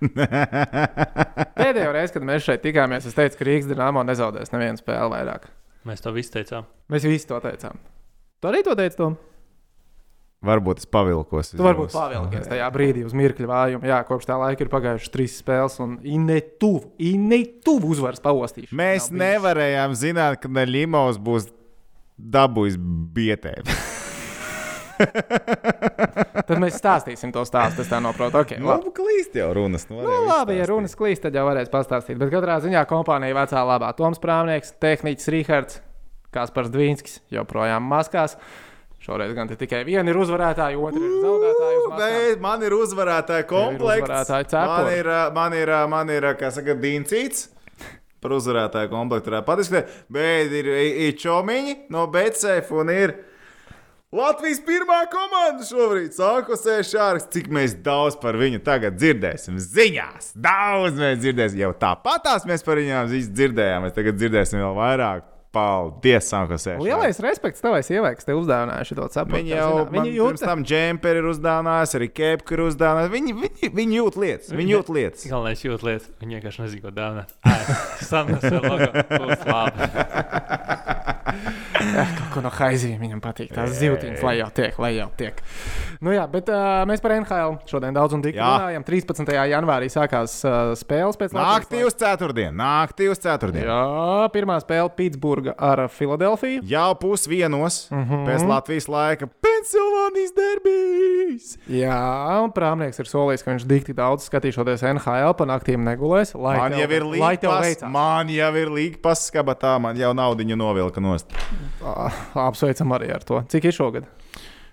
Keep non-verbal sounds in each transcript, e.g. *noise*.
*laughs* Pēdējo reizi, kad mēs šeit tikāmies, es teicu, ka Rīgas dīnāmo nezaudēs nevienu spēli vairāk. Mēs to visu teicām. Mēs visi to teicām. Tu arī to teici, Tom? Varbūt es pavilkos. Tu varbūt pavilkies tajā brīdī uz mirkļa vājumu. Jā, kopš tā laika ir pagājušas trīs spēles, un ne tuvu, ne tuvu uzvaras paostīšu. Mēs nevarējām zināt, ka Neļimovs būs dabūjis bietēm. Tad mēs stāstīsim to stāstu. Es tā saprotu. Okay, nu, labi, klīst jau runas. Nu, nu, labi, ja runas klīst, tad jau varēs pastāstīt. Bet katrā ziņā kompānija vecā labā Toms Prāvnieks, tehniķis Rīgards, Kaspars Dvīnskis joprojām maskās. Šoreiz gan tikai viena ir uzvarētāja, otra ir zaudētāja. Man ir uzvarētāja komplekts. Uzvarētāja man ir, man ir, man ir, kā saka, Dīncīts. Par uzvarētāju komplektu varētu patikt. Bet ir, ir čomiņi no Betsefa un ir Latvijas pirmā komanda šobrīd sākosēs šārs. Cik mēs daudz par viņu tagad dzirdēsim ziņās. Daudz mēs dzirdēsim. Jau tāpatās mēs par viņām dzirdējām. Mēs tagad dzirdēsim vēl vairāk. Paldies, Sankusē. Lielais respekts tavai sievai, kas te uzdāvināja šo saprotu. Viņa jau viņa jūt, pirms tam džemperi ir uzdāvinājusi, arī kēpku ir uzdāvinājusi. Viņi, viņi, viņi jūt lietas. Viņi jūt lietas. Galvenais jūt lietas. Viņi vienkārši nezina, ko dāvināt. Jau logo. Būs labi. *laughs* *coughs* Kaut ko no haizivīm viņam patīk. Tās zīltiņas, lai jau tiek, lai jau tiek. Nu jā, bet uh, mēs par NHL šodien daudz un dikti runājam. 13. janvārī sākās uh, spēles pēc Naktī uz ceturtdienu. Naktī uz ceturtdienu. Jā, pirmā spēle Pitsburga ar Filadelfiju. Jau pusdienos uh mhm. -huh. pēc Latvijas laika. Pensilvānijas derbijas! Jā, un prāmnieks ir solījis, ka viņš dikti daudz skatīšoties NHL, pa naktīm negulēs. Man jau ir līnijas, man jau ir līnijas paskabatā, man jau naudiņu novilka nost. Apsveicam arī ar to. Cik ir šogad?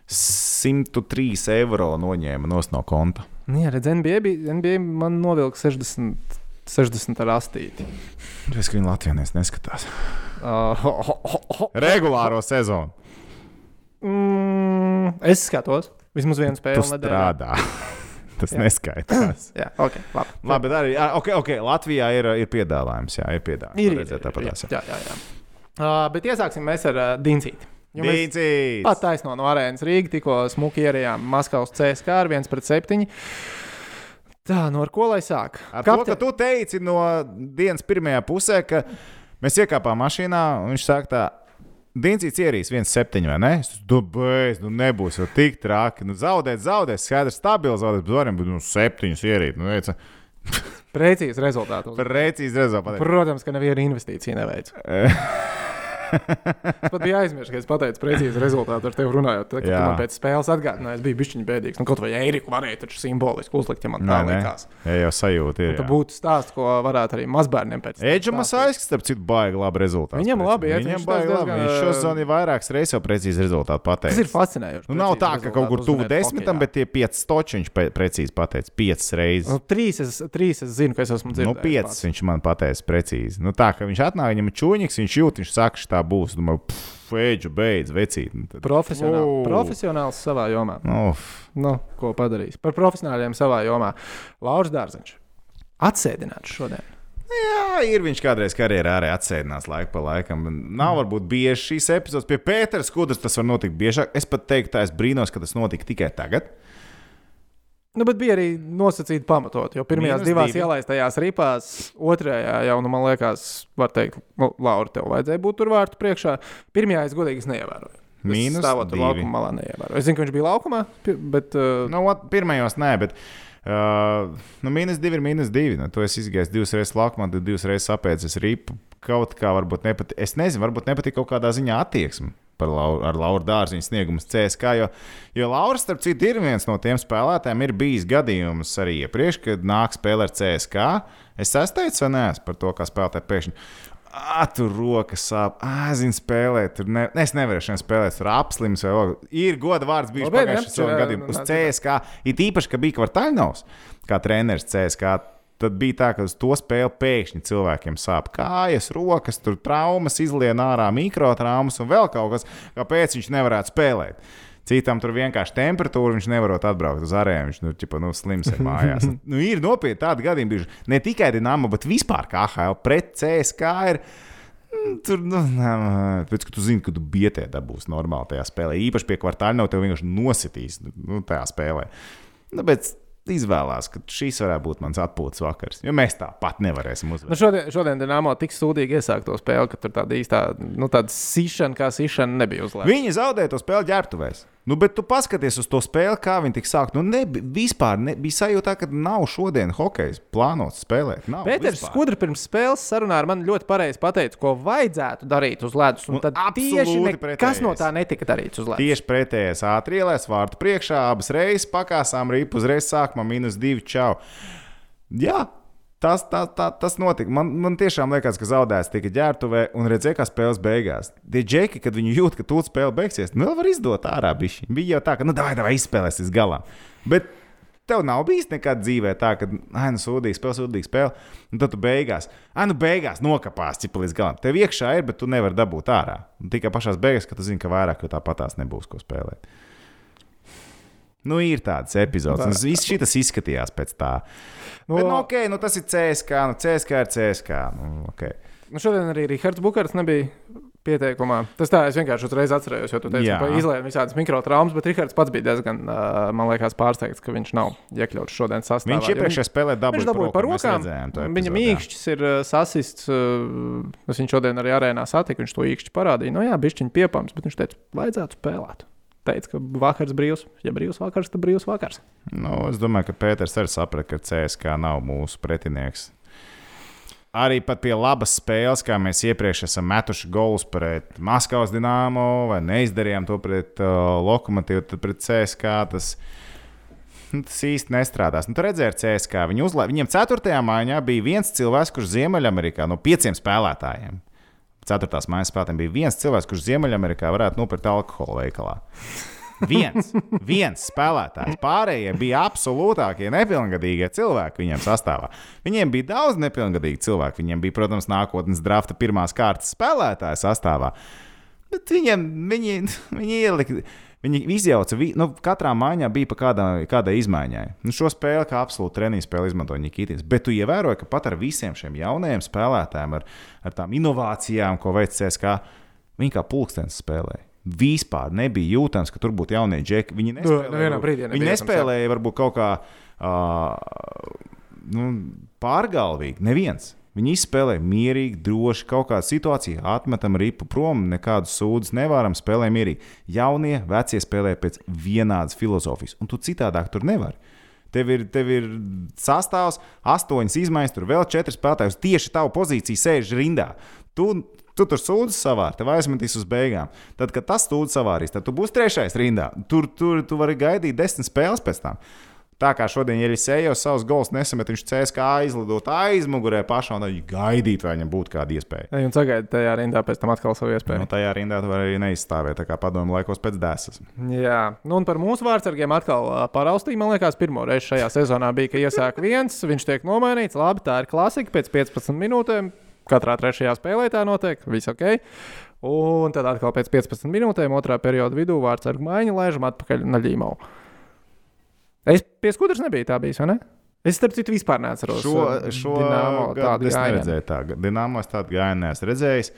103 eiro noņēma no konta. Nu jā, redz, NBA, bija, NBA man novilka 60, 60 ar astīti. Es viņu Latvijā neskatās. Uh, oh, oh, oh, Regulāro sezonu. Mm, es skatos. Vismaz vienu spēli strādā. *laughs* Tas jā. neskaitās. *laughs* jā, ok. Labi, labi bet arī okay, okay, Latvijā ir, ir piedāvājums. Jā, ir piedāvājums. Ir, ir, ir, ir, jā, jā, jā. Uh, bet iesāksim mēs ar uh. Dīncīts. Pat taisno no arēnas Rīgas tikko smuki ierējām Maskavas CSK ar 1 pret 7. Tā, no nu ar ko lai sāk? Ar Kapte... to, ka tu teici no dienas pirmajā pusē, ka mēs iekāpām mašīnā un viņš saka tā. Dīncīts ierīs 1,7 vai ne? Domāju, nu, beidz, nu nebūs jau tik traki. Nu, zaudēt, zaudēt, skaidrs, stabils zaudēt, bet varam būt nu, septiņus ierīt. Nu, veica. Precīzi rezultāti. Precīzi rezultāti. Protams, ka neviena investīcija neveic. *laughs* es pat biju aizmirsis, ka es pateicu precīzi rezultātu ar tevi runājot. Tad, kad man pēc spēles atgādināja, es biju bišķiņš bēdīgs. Nu, kaut vai Eiriku varēja taču simboliski uzlikt, ja man tā likās. Jā, jau sajūta ir. Tā būtu stāsts, ko varētu arī mazbērniem pēc tam. Eģa Masāļs, starp citu, baigi labi rezultāti. Viņam labi, ja viņam baigi labi. Viņš šo zoni vairākas reizes jau precīzi rezultātu pateica. Tas ir fascinējoši. Nu, nav tā, ka kaut kur tuvu desmitam, bet tie pieci stoči viņš precīzi pateica. Piecas reizes. Nu, trīs, es, trīs es zinu, ka es esmu dzirdējis. Nu, piecas viņš man pateica precīzi. Nu, tā, ka viņš atnāk, viņam ir čūņiks, viņš jūt, viņš saka, ka tā būs. Domāju, Fēģu beidz, vecīt. Nu, tad... Profesionāli, oh. Profesionāls savā jomā. Oh. Nu, ko padarīs? Par profesionāļiem savā jomā. Lauris Dārziņš. Atsēdināts šodien. Jā, ir viņš kādreiz karjerā arī atsēdinās laiku pa laikam. Nav varbūt bieži šīs epizodes. Pie Pētera skudras tas var notikt biežāk. Es pat teiktu, tā es brīnos, ka tas notika tikai tagad. Nu, bet bija arī nosacīti pamatot, jo pirmajās Minus divās divi. ielaistajās ripās, otrajā jau, nu, man liekas, var teikt, nu, Laura, tev vajadzēja būt tur vārtu priekšā. Pirmajā es godīgi neievēroju. Mīnus stāvot tur laukuma malā neievēroju. Es zinu, ka viņš bija laukumā, bet. Uh... Nu, ot, pirmajos nē, bet. Uh, nu, mīnus divi ir mīnus divi. Nu, to es izgāju divas reizes laukumā, tad divas reizes apēdis ripu. Kaut kā varbūt nepatīk. Es nezinu, varbūt nepatīk kaut kādā ziņā attieksme Lauru, ar Lauru Dārziņu sniegumu CSK. Jo, jo Laura, starp citu, ir viens no tiem spēlētājiem, ir bijis gadījums arī iepriekš, kad nāk spēlēt ar CSK. Es teicu, vai nē, par to, kā spēlētāji pēkšņi. Tur rokas sāp, zinu, spēlēt. Tur ne, es nevaru šodien spēlēt, tur apslims vai vēl. Ir goda vārds bijis pagājušajā gadījumā uz CSK. It īpaši, ka bija Kvartaļnovs kā treneris CSK tad bija tā, ka uz to spēli pēkšņi cilvēkiem sāp kājas, rokas, tur traumas, izlien ārā mikrotraumas un vēl kaut kas, kāpēc viņš nevarētu spēlēt. Citam tur vienkārši temperatūra, viņš nevarot atbraukt uz arēnu. Viņš nu, ķipa, nu, slims ir mājās. *laughs* nu, ir nopietni tādi gadījumi, bijuši. ne tikai Dienāma, bet vispār kā HL pret CSK. Ir, mm, Tur, nu, pēc tam, kad tu zini, ka tu bietē dabūsi normāli tajā spēlē. Īpaši pie kvartāla nav tev vienkārši nositīs nu, tajā spēlē. Nu, bet izvēlās, ka šīs varētu būt mans atpūtas vakars. Jo mēs tāpat nevarēsim Nu, uzvarēt. šodien, šodien Dienāmo tik sūdīgi iesākt to spēli, ka tur tāda īstā, nu, tāda sišana, kā sišana nebija uzlēmta. Viņi zaudēja to spēli ģērbtuvēs. Nu, bet tu paskaties uz to spēli, kā viņi tika sākt. Nu, ne, vispār ne, bija sajūta, ka nav šodien hokejs plānots spēlēt. Pēters. Skudra pirms spēles sarunā ar mani ļoti pareizi pateica, ko vajadzētu darīt uz ledus. Un Un tad tieši absolūti nekas no pretējais. tā netika darīts uz ledus. Tieši pretējais ātri ielēs vārtu priekšā, abas reizes pakāsām ripu uzreiz sākumā minus divi čau. Jā, tas, tā, tā, tas notika. Man, man tiešām liekas, ka zaudēts tika ģērbtuvē un redzēja, kā spēles beigās. Tie džeki, kad viņi jūt, ka tūlīt spēle beigsies, nu vēl var izdot ārā bišķi. Bija jau tā, ka, nu, vai, vai izspēlēs līdz galam. Bet Tev nav bijis nekad dzīvē tā, ka, ah, nu, sūdīgi spēle, sūdīgi spēle, un tad tu beigās, ah, nu, beigās nokāpās cipa līdz galam. Tev iekšā ir, bet tu nevari dabūt ārā. Un tikai pašā beigās, kad tu zini, ka vairāk jau tāpatās nebūs ko spēlēt. Nu, ir tādas epizodes, un viss šis izskatījās pēc tā. Nu, Nu, bet, nu, okay, nu, tas ir CSK, nu, CSK ir CSK. Nu, okay. Nu, šodien arī Rahards Bukars nebija pieteikumā. Tas tā, es vienkārši uzreiz atcerējos, jo tu teici, ka izlaiž visādas mikrotraumas, bet Rahards pats bija diezgan, uh, man liekas, pārsteigts, ka viņš nav iekļauts šodienas sastāvā. Viņš iepriekšējā spēlē dabūja Viņš dabūja par rokām. Viņa mīkšķis ir uh, sasists. Uh, es viņu šodien arī arēnā satiku. Viņš to īkšķi parādīja. Nu, jā, bišķiņš piepams, bet viņš teica, vajadzētu spēlēt. Teica, ka vakars brīvs. Ja brīvs vakars, tad brīvs vakars. Nu, es domāju, ka Pēters arī saprata, ka CSK nav mūsu pretinieks. Arī pie labas spēles, kā mēs iepriekš esam metuši golus pret Maskavas dīnāmo, vai neizdarījām to pret uh, Lokomotīvu, tad pret CSK tas, nu, tas īsti nestrādās. Nu, tur redzēja, ar CSK viņi uzlā... viņiem 4. maiņā bija viens cilvēks, kurš Ziemeļamerikā no pieciem spēlētājiem. Ceturtās mājas spēlētājiem bija viens cilvēks, kurš Ziemeļamerikā varētu nopirkt alkoholu veikalā. Viens, *laughs* viens spēlētājs. Pārējie bija absolūtākie nepilngadīgie cilvēki viņiem sastāvā. Viņiem bija daudz nepilngadīgu cilvēku. Viņiem bija, protams, nākotnes drafta pirmās kārtas spēlētāja sastāvā. Bet viņiem, viņi, *laughs* viņi ielika. Viņi izjauca, vi- nu, katrā maiņā bija pa kādai, kādai izmaiņai. Nu, šo spēli kā absolūti treniņu spēli izmantoja Nikitins. Bet tu ievēroji, ka pat ar visiem šiem jaunajiem spēlētājiem, ar, ar tām inovācijām, ko veic CSK, viņi kā pulkstenis spēlēja. Vispār nebija jūtams, ka tur būtu jaunie džeki. Viņi nespēlēja, nevienā brīdī viņi nespēlēja varbūt kaut kā uh, nu, pārgalvīgi. Neviens. Viņi izspēlēja mierīgi, droši, kaut kādā situācijā atmetam ripu prom, nekādas sūdzes nevaram, spēlē mierīgi. Jaunie, vecie spēlē pēc vienādas filozofijas, un tu citādāk tur nevari. Tev ir, tev ir sastāvs, astoņas izmaiņas, tur vēl četri spēlētāji tieši tavu pozīciju sēž rindā. Tu, tu tur sūdzes savā, tev aizmetīs uz beigām. Tad, kad tas sūdzes savārīs, tad tu būsi trešais rindā. Tur, tur tu vari gaidīt desmit spēles pēc tam. Tā kā šodien, ja ir sējos savus gols, nesamet viņš CSK aizlidot aizmugurē pašā un tad gaidīt, vai viņam būtu kāda iespēja. Ej un sagaidi tajā rindā, pēc tam atkal savu iespēju. Nu, tajā rindā tu vari arī neizstāvēt, tā kā padomu laikos pēc dēsas. Jā, nu un par mūsu vārdsargiem atkal paraustīja. Man liekas, pirmo reizi šajā sezonā bija, ka iesāk viens, viņš tiek nomainīts. Labi, tā ir klasika. Pēc 15 minūtēm katrā trešajā spēlē tā notiek. Viss ok. Un tad atkal pēc 15 minūtēm, otrā perioda vidū, vārdsargu maiņa laižam atpakaļ Naļīmau. Es pie skudras nebiju tā bijis, vai ne? Es starp citu vispār neatceros. Šo, ā, šo Dinamo gadu tādu gājienu. neredzēju. Tā. Dināmo es tādu gājienu neesmu redzējis.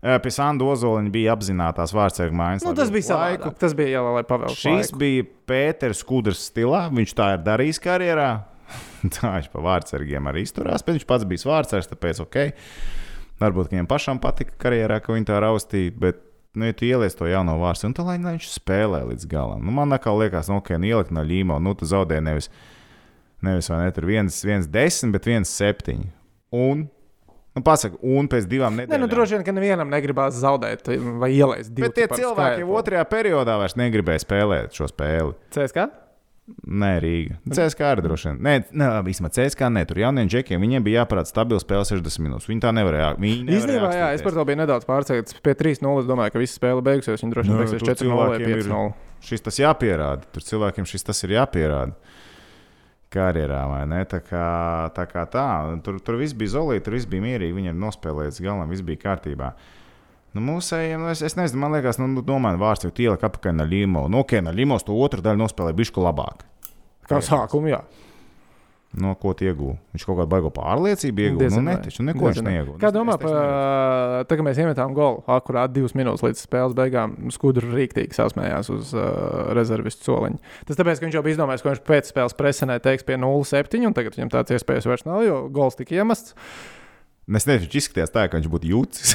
Pie Sandu Ozoliņa bija apzinātās vārdsargu mājas. Nu, tas bija savādāk. Tas bija jau, lai pavēlētu. Šis bija Pēters Skudrs stilā. Viņš tā ir darījis karjerā. *laughs* tā viņš pa vārdsargiem arī izturās. Bet viņš pats bija vārdsargs, tāpēc ok. Varbūt viņam pašam patika karjerā, ka viņi tā raustīja. Bet, nu, ja tu ieliec to jauno vārstu, un tā lai lai viņš spēlē līdz galam. Nu, man atkal liekas, nu, ok, nu, ielikt no līmo, nu, tu zaudē nevis, nevis vai ne, tur viens, viens desmit, bet viens septiņi. Un, nu, pasaka, un pēc divām Nē, nedēļām. nu, droši vien, ka nevienam negribās zaudēt vai ielaist divu. Bet tie cilvēki jau otrajā periodā vairs negribēja spēlēt šo spēli. CSK? Nē, Rīga. CSK arī droši vien. Nē, nē vismaz CSK ne. Tur jauniem džekiem viņiem bija jāparāda stabila spēle 60 minūtes. Viņi tā nevarēja. Īstenībā, jā, es par to biju nedaudz pārsteigts. Pie 3-0 es domāju, ka visa spēle beigsies. Viņi droši vien Nu, beigsies tur 4-0 vai cilvēkiem ir- 5-0. Šis tas jāpierāda. Tur cilvēkiem šis tas ir jāpierāda. Karjerā vai ne? Tā kā tā. Kā tā. Tur, tur viss bija zolīti, tur viss bija mierīgi. Viņam nospēlēts galam, viss bija kārtībā. Nu, mūsējiem, nu, es, es nezinu, man liekas, nu, domāju, vārds jau ielika apakaļ no Limo. Nu, ok, no Limos to otru daļu nospēlēja bišku labāk. Kā sākumu, jā. No ko tu iegūti? Viņš kaut kādu baigo pārliecību iegūta. Nu, vai. neticu, neko viņš Diezin vai. neiegūta. Kā domā par to, kad mēs iemetām golu? Akurāt divas minūtes līdz spēles beigām. Skudru rīktīgi sasmējās uz uh, rezervistu soliņa. Tas tāpēc, ka viņš jau bija izdomājis, ka viņš pēc spēles presenē teiks pie 0,7, un tagad viņam tāds iespējas vairs nav, jo gols tika iemests. Es nezinu, viņš izskatījās tā, ka viņš būtu jūtis.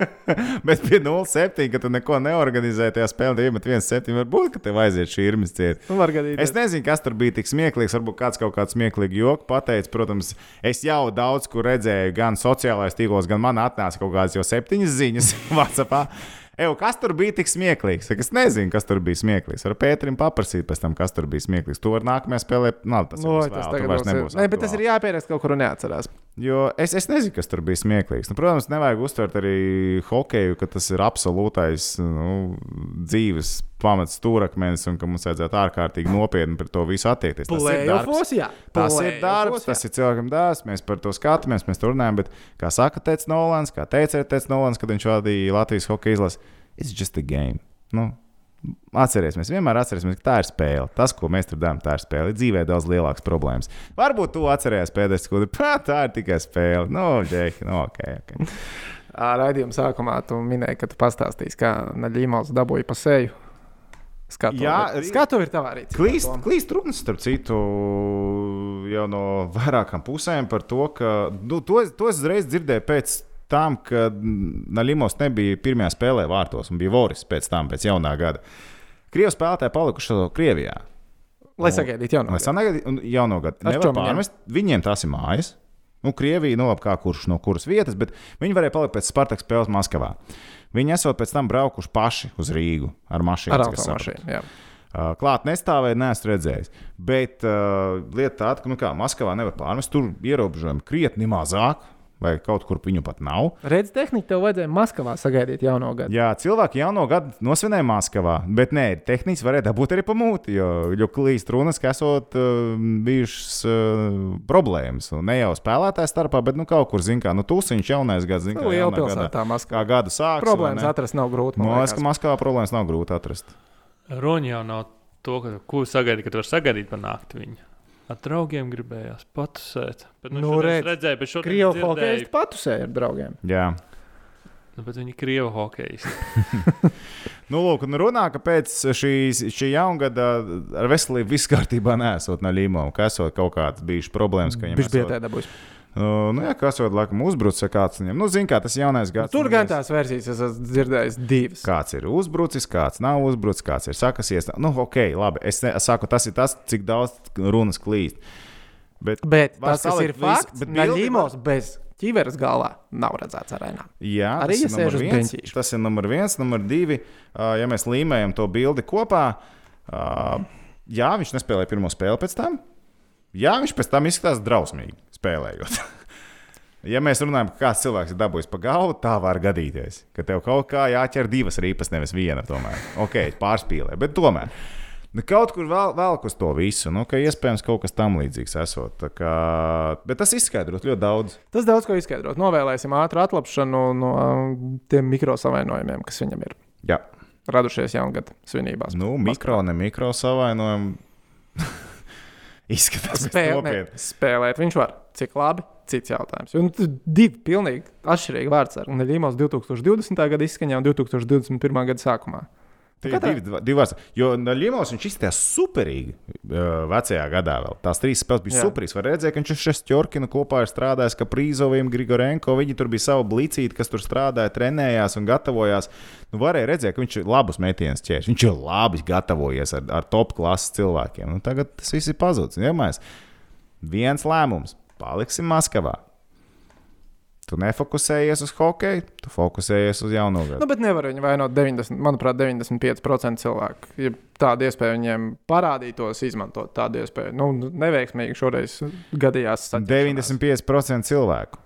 *laughs* Bet pie 0,7, ka tu neko neorganizēji tajā spēlē, tad iemet 1,7. Varbūt, ka tev aiziet šī irmas cieta. Nu. Es nezinu, kas tur bija tik smieklīgs. Varbūt kāds kaut kādu smieklīgu joku pateica. Protams, es jau daudz kur redzēju, gan sociālajos tīklos, gan man atnāca kaut kādas jau septiņas ziņas *laughs* WhatsApp. Eju, kas tur bija tik smieklīgs? Es nezinu, kas tur bija smieklīgs. Ar Pēterim paprasīt pēc tam, kas tur bija smieklīgs. To var nākamajā spēlē. Nav tas, No, tas vēl, tu tagad vairs būs- nebūs Nē, bet tas ir jāpieraksta kaut kur un neatcerās. Jo es, es nezinu, kas tur bija smieklīgs. Nu, protams, nevajag uztvert arī hokeju, ka tas ir absolūtais nu, dzīves pamats stūrakmenis un ka mums vajadzētu ārkārtīgi nopietni par to visu attiekties. Tas ir darbs. Tas ir darbs, tas ir cilvēkam dārsts. Mēs par to skatāmies, mēs tur runājam. Bet, kā saka Tēts Nolans, kā teica Tēts Nolans, kad viņš vadīja Latvijas hokeja izlasi, it's just a game. Nu, Atcerēsimies, vienmēr atcerēsimies, ka tā ir spēle. Tas, ko mēs tur darām, tā ir spēle. Ir dzīvē daudz lielākas problēmas. Varbūt tu atceries pēdējais, ko *laughs* tā ir tikai spēle. Nu, ģēki, nu, ok. okay. Raidījuma sākumā tu minēji, ka tu pastāstīsi, kā Naļīmals dabūja pa seju. Skatu, Jā, skatu ir tavā rīcībā. Klīst, klīst runas, starp citu, jau no vairākām pusēm par to, ka nu, to, es- to es uzreiz dzirdēju pēc tam, kad Naļimos nebija pirmajā spēlē vārtos un bija Voris pēc tam, pēc jaunā gada. Krievijas spēlētāji palikuši Krievijā. Lai sagaidītu jaunu. Lai sanāktu jauno gadu, Ar nevar pārmest. Viņiem tas ir mājas. Nu, Krievija, nu, labi, kā kurš no kuras vietas, bet viņi varēja palikt pēc Spartaka spēles Maskavā. Viņi esot pēc tam braukuši paši uz Rīgu ar mašīnu. Ar automašīnu. Uh, Klāt nestāvēja, neesmu redzējis. Bet uh, lieta tāda, ka, nu, kā Maskavā nevar pārmest, tur ierobežojumi krietni mazāk, vai kaut kur viņu pat nav. Redz, tehniski tev vajadzēja Maskavā sagaidīt jauno gadu. Jā, cilvēki jauno gadu nosvinēja Maskavā, bet nē, tehniski varēja dabūt arī pamūti, jo, jo klīst runas, ka esot uh, bijušas uh, problēmas. Un ne jau spēlētāju starpā, bet nu, kaut kur, zin kā, nu, tūsiņš jaunais gads, zin kā, Liela pilsētā Maskavā. gada sāks. Problēmas atrast nav grūti. man liekas, ka. Maskavā problēmas nav grūti atrast. Runa jau nav to, ka, ko sagaidīt, ka tu vari sagaidīt par nakti viņu. Ar draugiem gribējās patusēt. Bet, nu, Nu, redz, redzēju, bet šodien Krievu dzirdēju- hokeja patusēja ar draugiem. Jā. Nu, bet viņi ir krievu hokejisti. *laughs* Nu, lūk, un runā, ka pēc šīs, šī jaungada ar veselību viss kārtībā nesot no līmuma, ka esot kaut kādas bijušas problēmas, ka viņam Viņš bija tādā dabūjis. Uh, nu, jā, kas jau laikam uzbrucis, kāds viņam, nu, zina, kā tas jaunais gads. Tur nu, gan tās versijas es esmu dzirdējis divas. Kāds ir uzbrucis, kāds nav uzbrucis, kāds ir sakasies. Nu, ok, labi. Es, ne, saku, tas ir tas, cik daudz runas klīst. Bet, Bet tas, kas ir fakts, bet Limos bez ķiveres galvā nav redzēts arēnā. jā, Arī tas, ja ir viens, tas ir numur viens, numur divi. Uh, ja mēs līmējam to bildi kopā, uh, jā, viņš nespēlēja pirmo spēli pēc tam. Jā, viņš pēc tam izskatās drausmīgi spēlējot. *laughs* Ja mēs runājam, ka kāds cilvēks ir dabūjis pa galvu, tā var gadīties. Ka tev kaut kā jāķer divas rīpas, nevis viena. Tomēr. Ok, pārspīlē, bet tomēr. Nu, kaut kur vēl, vēl uz to visu, nu, ka iespējams kaut kas tam līdzīgs esot. Kā... Bet tas izskaidrot ļoti daudz. Tas daudz ko izskaidrot. Novēlēsim ātru atlapšanu no tiem mikrosavainojumiem, kas viņam ir Jā, radušies jaungada svinībās. nu, mikro, ne mikro savainojumu. *laughs* Izskatās, ka Spēlē, spēlēt viņš var. Cik labi? Cits jautājums. Tu divi pilnīgi atšķirīgi vārds ar Neļīmos 2020. gada izskaņā un 2021. gada sākumā. Tie ir divi, divi vārds. Jo Limons viņš izskatījās superīgi uh, vecajā gadā. Vēl. Tās trīs spēles bija superīgas. Var redzēt, ka viņš ar Šestjorkinu kopā ir strādājis, ka Prīzoviem, Grigorenko, viņi tur bija savu blicīti, kas tur strādāja, trenējās un gatavojās. Nu, varēja redzēt, ka viņš ir labus metienus ķēris. Viņš ir labi gatavojies ar, ar top klases cilvēkiem. Nu, tagad tas viss ir pazudis. Viens lēmums - paliksim Maskavā. Tu nefokusējies uz hokeju, tu fokusējies uz jauno gadu. Nu, bet nevar viņu vainot 90, manuprāt, 95% cilvēku. Ja tāda iespēja viņiem parādītos, izmantot tādu iespēju. Nu, neveiksmīgi šoreiz gadījās. saķeršanās. 95% cilvēku.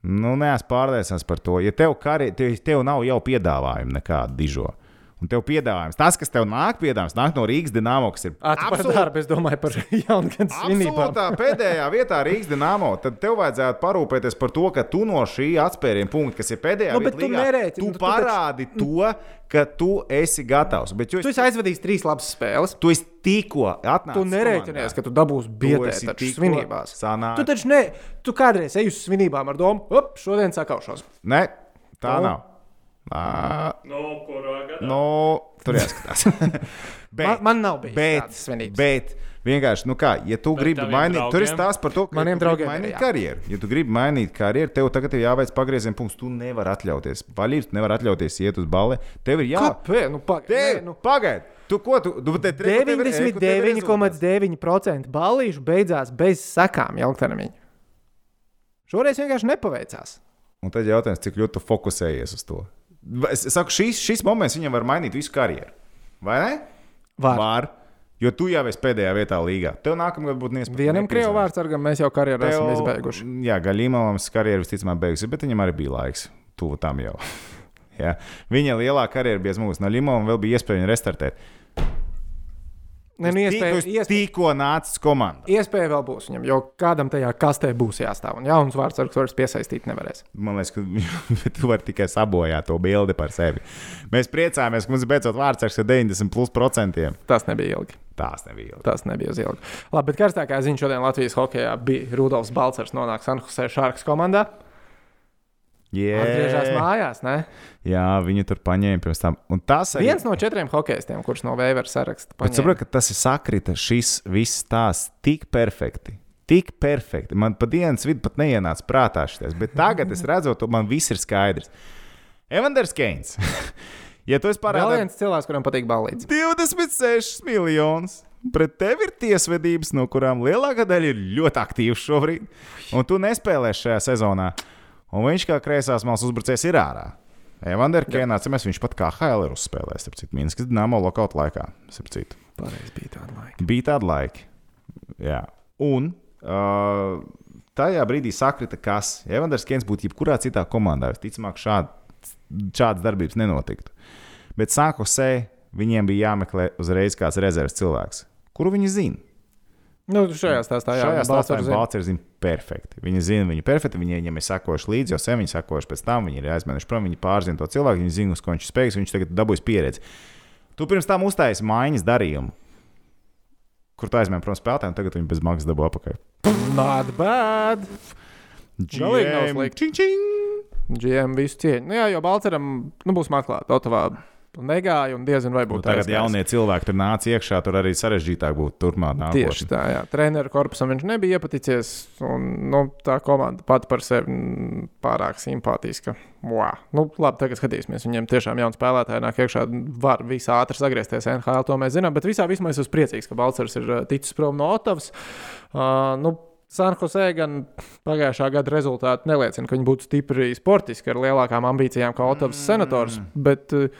Nu, neesmu pārliecināts par to. Ja tev, kari, tev, tev nav jau piedāvājuma nekāda dižo, Un tev piedāvājums, tas, kas tev nāk, piedāvājums, nāk no Rīgas dīnāmo, kas ir par darbu, es domāju par jaunu gadu svinībām. Absolūtā pēdējā vietā Rīgas dīnāmo. Tad tev vajadzētu parūpēties par to, ka tu no šī atspēriena punkta, kas ir pēdējā Nu, bet vietā, tu līgā, nerēķini, tu nu, tu parādi to, ka tu esi gatavs. Bet jo Tu es, esi aizvadījis trīs labas spēles. tu esi tikko atnācis. Tu nerēķinies, ka tu dabūsi ar tikko svinībās. sanāk- Tu taču ne, tu kādreiz ej uz svinībām ar domu, op, šodien sakaušos. Nē, tā Nu? nav. Ā, No, kurā gadā? Nu, tur jāskatās. *laughs* bet, Man, man nav bijis bet, tādas svinības. bet vienkārši, nu kā, ja tu Bet gribi mainīt, tur ir draugiem? stāsts par to, ka Maniem ja tu gribi draugiem ir, mainīt jā. karjeru. Ja tu gribi mainīt karjeru, tev tagad ir jāveic pagrieziena punkts. Tu nevari atļauties. Vaļības nevar atļauties iet uz balli. Tev ir jā. Kāpēc? Nu, pagaid, nu, Pagaid, tu ko tu? tu tev ir- e, ku tev ir rezultāts. 99,9% ballīšu beidzās bez sakām ilgtermiņā. Šoreiz vienkārši nepaveicās. Un tad jautājums, cik ļoti tu fokusējies uz to. Es es saku, šis, šis moments viņam var mainīt visu karjeru. Vai ne? Var. Var. Jo tu jau esi pēdējā vietā līgā. Tev nākamgad būtu neiespējami. Vienam krievu vārdsargam mēs jau karjeru esam izbeiguši. Jā, Gaļīmam karjeru visticamāk beigusi, bet viņam arī bija laiks. Tuvu tam jau. *laughs* jā. Viņa lielā karjera bija mūsu. No Limona vēl bija iespēja viņu restartēt. Ne, nu, iespēja, iespēja, tikko nācis komandā. iespēja vēl būs viņam, jo kādam tajā kastē būs jāstāv. Un jauns vārdsargs vairs piesaistīt nevarēs. Man liekas, ka *laughs* tu vari tikai sabojāt to bildi par sevi. Mēs priecājamies, ka mums ir beidzot vārdsargs ar 90 plus procentiem. Tas nebija ilgi. Tās nebija. ilgi. Tas nebija uz ilgu. Labi, bet karstākā ziņa šodien Latvijas hokeja bija Rudolfs Balčers nonāks Sanhusē Šārkas komandā. Yeah. Atgriežas mājās, ne? Jā, viņi tur paņēma pirms tam. Un tas arī Viens no četriem hokeistiem, kurš no Vēvera saraksta. Bet saprotu, ka tas ir sakrita šis viss tās tik perfekti. Tik perfekti. Man pa dienas vidu pat neienāca prātā šis. Bet tagad es redzu, to man viss ir skaidrs. Evanders Keins. *laughs* ja tu esi parādījis viens cilvēks, kuram patīk balīts. 26 miljonus. Pret tevi ir tiesvedības, no kurām lielākā daļa ir ļoti aktīvas šobrīd. Un tu nespēlēsi šajā sezonā. Un viņš kā kreisās malas uzbrucējs ir ārā. Evander Keins, atcīmēs, viņš pat kā HL ir uzspēlējis, starp citu, Minskas dīnāmo lokautu laikā. Pareizi bija tāda laika. Bija tādi laiki. Jā. Un uh, tajā brīdī sakrita, kas Evanders Kens būtu jebkurā citā komandā. Visticamāk, šād, šādas darbības nenotiktu. Bet Sanhosē viņiem bija jāmeklē uzreiz kāds rezerves cilvēks, kuru viņi zina. Nu, šajā stāstā jā, Šajā stāstā Balčers zina. Perfekti. Viņi zina viņu perfekti, viņi viņam ir sekojuši līdzi, jau sen viņi sekojuši pēc tam, viņi ir aizmēģinājuši prom, viņi pārzina to cilvēku, viņi zina, uz ko viņš ir spējīgs, viņš tagad dabūjis pieredzi. Tu pirms tam uztaisīji maiņas darījumu, kur tu aizmēģināji prom spēlētājiem, tagad viņi bez maksas dabū apakaļ. Not bad. Galīgi nav slikti. GM visu cieņu. Nu, jā, jo Balčeram nu, būs atklāta. Otavā negāja un diezin vai Nu, būtu. tagad aizgājis. jaunie cilvēki tur nāca iekšā, tur arī sarežģītāk būtu turpmāk. Tieši tā, jā. Treneru korpusam viņš nebija iepaticies. Un, nu, tā komanda pati par sevi pārāk simpātiska. Wow. Nu, labi, tagad skatīsimies. Viņiem tiešām jauni spēlētāji nāk iekšā. Var visā ātri sagriezties NHL, to mēs zinām. Bet visā vismaz es esmu priecīgs, ka Balčers ir uh, ticis prom no Otavas. Uh, nu, Sanhosē gan pagājušā gada rezultāti neliecina, ka viņi būtu stipri sportiski ar lielākām ambīcijām kā Otavas mm. senators. Bet, uh,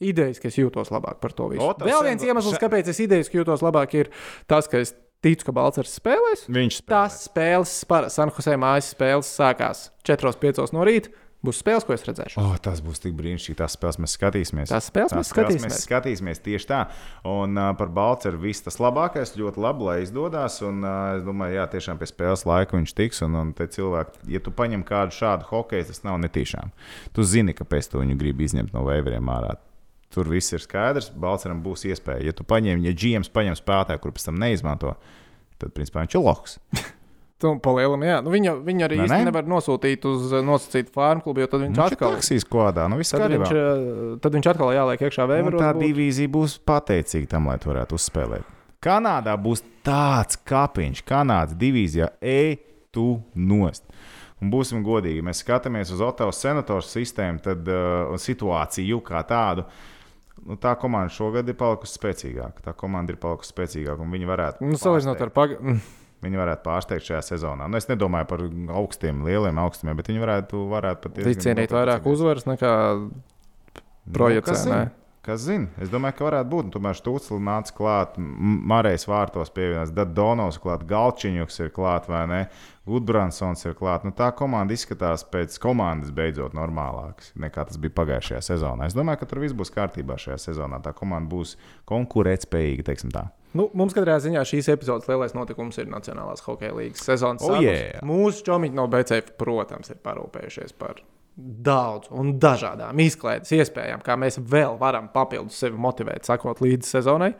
Idejas, ka es jūtos labāk par to visu. Otavas Vēl viens senato- iemesls, kāpēc es idejas, ka jūtos labāk, ir tas, ka es ticu, ka Balčers spēlēs. Viņš spēlē. Tās spēles, Sanhosē mājas spēles sākās 4-5 no rīta. Būs spēles, ko es redzēšu. Oh, tas būs tik brīnišķīgi. Tās spēles mēs skatīsimies. Tās spēles mēs skatīsimies. Mēs skatīsimies tieši tā. Un uh, par Balčūsku viss tas labākais. Ļoti labi, lai izdodas. Un uh, es domāju, jā, tiešām pie spēles laika viņš tiks. Un, un te cilvēki, ja tu paņem kādu šādu hokeju, tas nav netīšām. Tu zini, kāpēc tu viņu gribi izņemt no veivriem ārā. Tur viss ir skaidrs. Balčūskam būs iespēja. Ja tu paņem, ja GMs paņem spēlētāju, kur pēc tam neizmanto, tad principā viņš ir loks. *laughs* Palielam, jā. Nu, viņu, viņu arī Vai īsti ne? nevar nosūtīt uz uh, nosacītu farmu klubu, jo tad viņš ir atkal. taksijas kodā. Nu, Tad viņš, uh, tad viņš atkal jāliek iekšā Un vēveros. tā divīzija būs pateicīga tam, lai to varētu uzspēlēt. Kanādā būs tāds kapiņš, Kanādas divīzijā, ej, tu nost. Un būsim godīgi, mēs skatāmies uz Otavas senatoru sistēmu, tad uh, situāciju kā tādu. Nu, tā komanda šogad ir palikusi spēcīgāka. Tā komanda ir palikusi spēcīgāka, un viņi varētu, Nu, salīdzinot ar pagaidu. viņi varētu pārsteigt šajā sezonā. Nu, es nedomāju par augstiem, lieliem augstiem, bet viņi varētu, varētu pat Tic cienīt vairāk uzvaras nekā projicē. Nu, kas zina? Es domāju, ka varētu būt. Un Tomēr Stūcis nāca klāt, Marijas vārtos pievienojas, tad Donovs klāt, Galčiņuks ir klāt, vai ne? Gudbransons ir klāt. Nu, tā komanda izskatās pēc komandas beidzot normālāks nekā tas bija pagājušajā sezonā. Es domāju, ka tur viss būs kārtībā šajā sezonā. Tā komanda būs konkurētspējīga, teiksim tā. Nu, mums katrā ziņā šīs epizodes lielais notikums ir Nacionālās hokeja līnijas sezonas Oh, yeah. Mūsu čomiņi no BCF, protams, ir parūpējušies par daudz un dažādām izklaides iespējām, kā mēs vēl varam papildus sevi motivēt, sakot līdzi sezonai.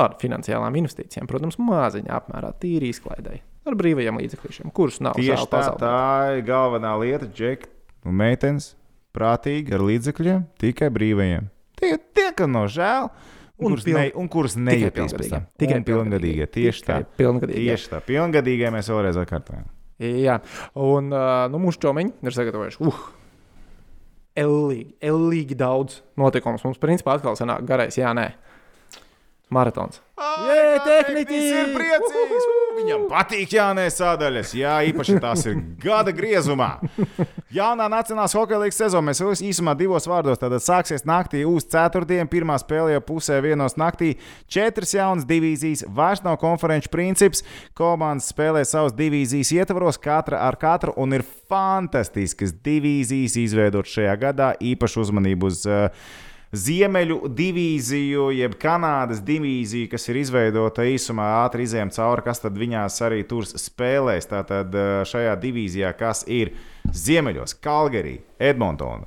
Ar finansiālām investīcijām, protams, maziņā apmērā tīri izklaidēji. Ar brīvajiem līdzekļiem, kurus nav Tieši tā, pazaudēt. tā ir galvenā lieta. Džek un meitenes prātīgi ar līdzekļiem, tikai brīvajiem. Tie, tie kam nav žēl. Un kurus, piln- ne, un kurus pilngadīgie. tam. Tikai pilngadīgie. Tieši tā. Tikai Pilngadīgi. Tieši tā. Pilngadīgie mēs vēlreiz atkārtojam. Jā, un uh, nu, mūsu čomiņi ir sagatavojuši. Uh, Ellīgi, ellīgi daudz notikumus. Mums, principā, atkal sanāk garais, jā, nē. Maratons. Jē, tehniķi! Viņš ir priecīgs! Viņam patīk jaunās sadaļas. Jā, īpaši tās ir gada griezumā. Jaunā Nacionālās hokeja līnijas sezona mēs vēl īsumā divos vārdos. Tad sāksies naktī uz ceturtdienu, pirmā spēlē jau pusē vienos naktī. Četras jaunas divīzijas, vairs nav konferenču princips. Komandas spēlē savas divīzijas ietvaros, katra ar katru, un ir fantastiskas divīzijas izveidot šajā gadā. Īpaši uzmanību uz uh, Ziemeļu divīziju, jeb Kanādas divīziju, kas ir izveidota īsumā, ātri izējām cauri, kas tad viņās arī tur spēlēs. Tātad eh, šajā divīzijā, kas ir Ziemeļos, Kalgarī, Edmontona,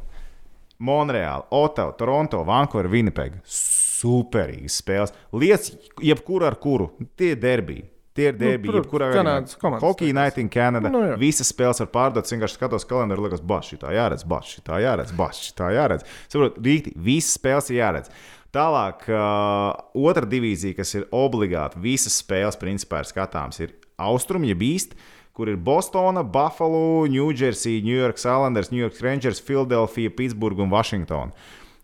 Monreāla, Ottawa, Toronto, Vankūvera, Winnipeg. Superīgas spēles. Lietas, jebkuru ar kuru, tie ir derbiji. Tie ir derbiji, tur jebkurā komandas Hockey Night in Canada. Nu, jā. Visas spēles var pārdot. Es vienkārši skatos kalendāru, liekas, baši, tā jāredz, baši, tā jāredz, baši, tā jāredz. Saprotu, rīkti, visas spēles ir jāredz. Tālāk, uh, otra divīzija, kas ir obligāti, visas spēles principā ir skatāmas, ir Austrum, jeb īsti, kur ir Bostona, Buffalo, New Jersey, New York Islanders, New York Rangers, Philadelphia, Pittsburgh un Washington.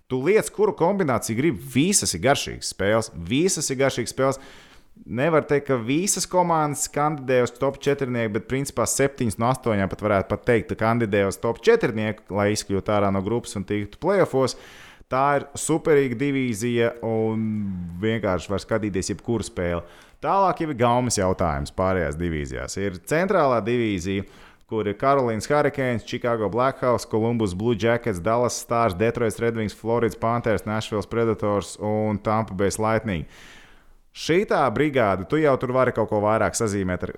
Tu lietas, kuru kombināciju gribi, visas ir garšīgas spēles, visas ir garšīgas spēles. Nevar teikt, ka visas komandas kandidē uz top 4, bet principā 7 no 8 pat varētu pat teikt, ka kandidē uz top 4, lai izkļūtu ārā no grupas un tiktu playoffs. Tā ir superīga divīzija un vienkārši var skatīties jebkuru spēli. Tālāk jau ir gaumas jautājums pārējās divīzijās. Ir centrālā divīzija, kur ir Karolīnas Hurricanes, Chicago Blackhawks, Columbus Blue Jackets, Dallas Stars, Detroit Red Wings, Floridas Panthers, Nashville Predators un Tampa Bay Lightning. Šī tā brigāde, tu jau tur vari kaut ko vairāk sazīmēt ar,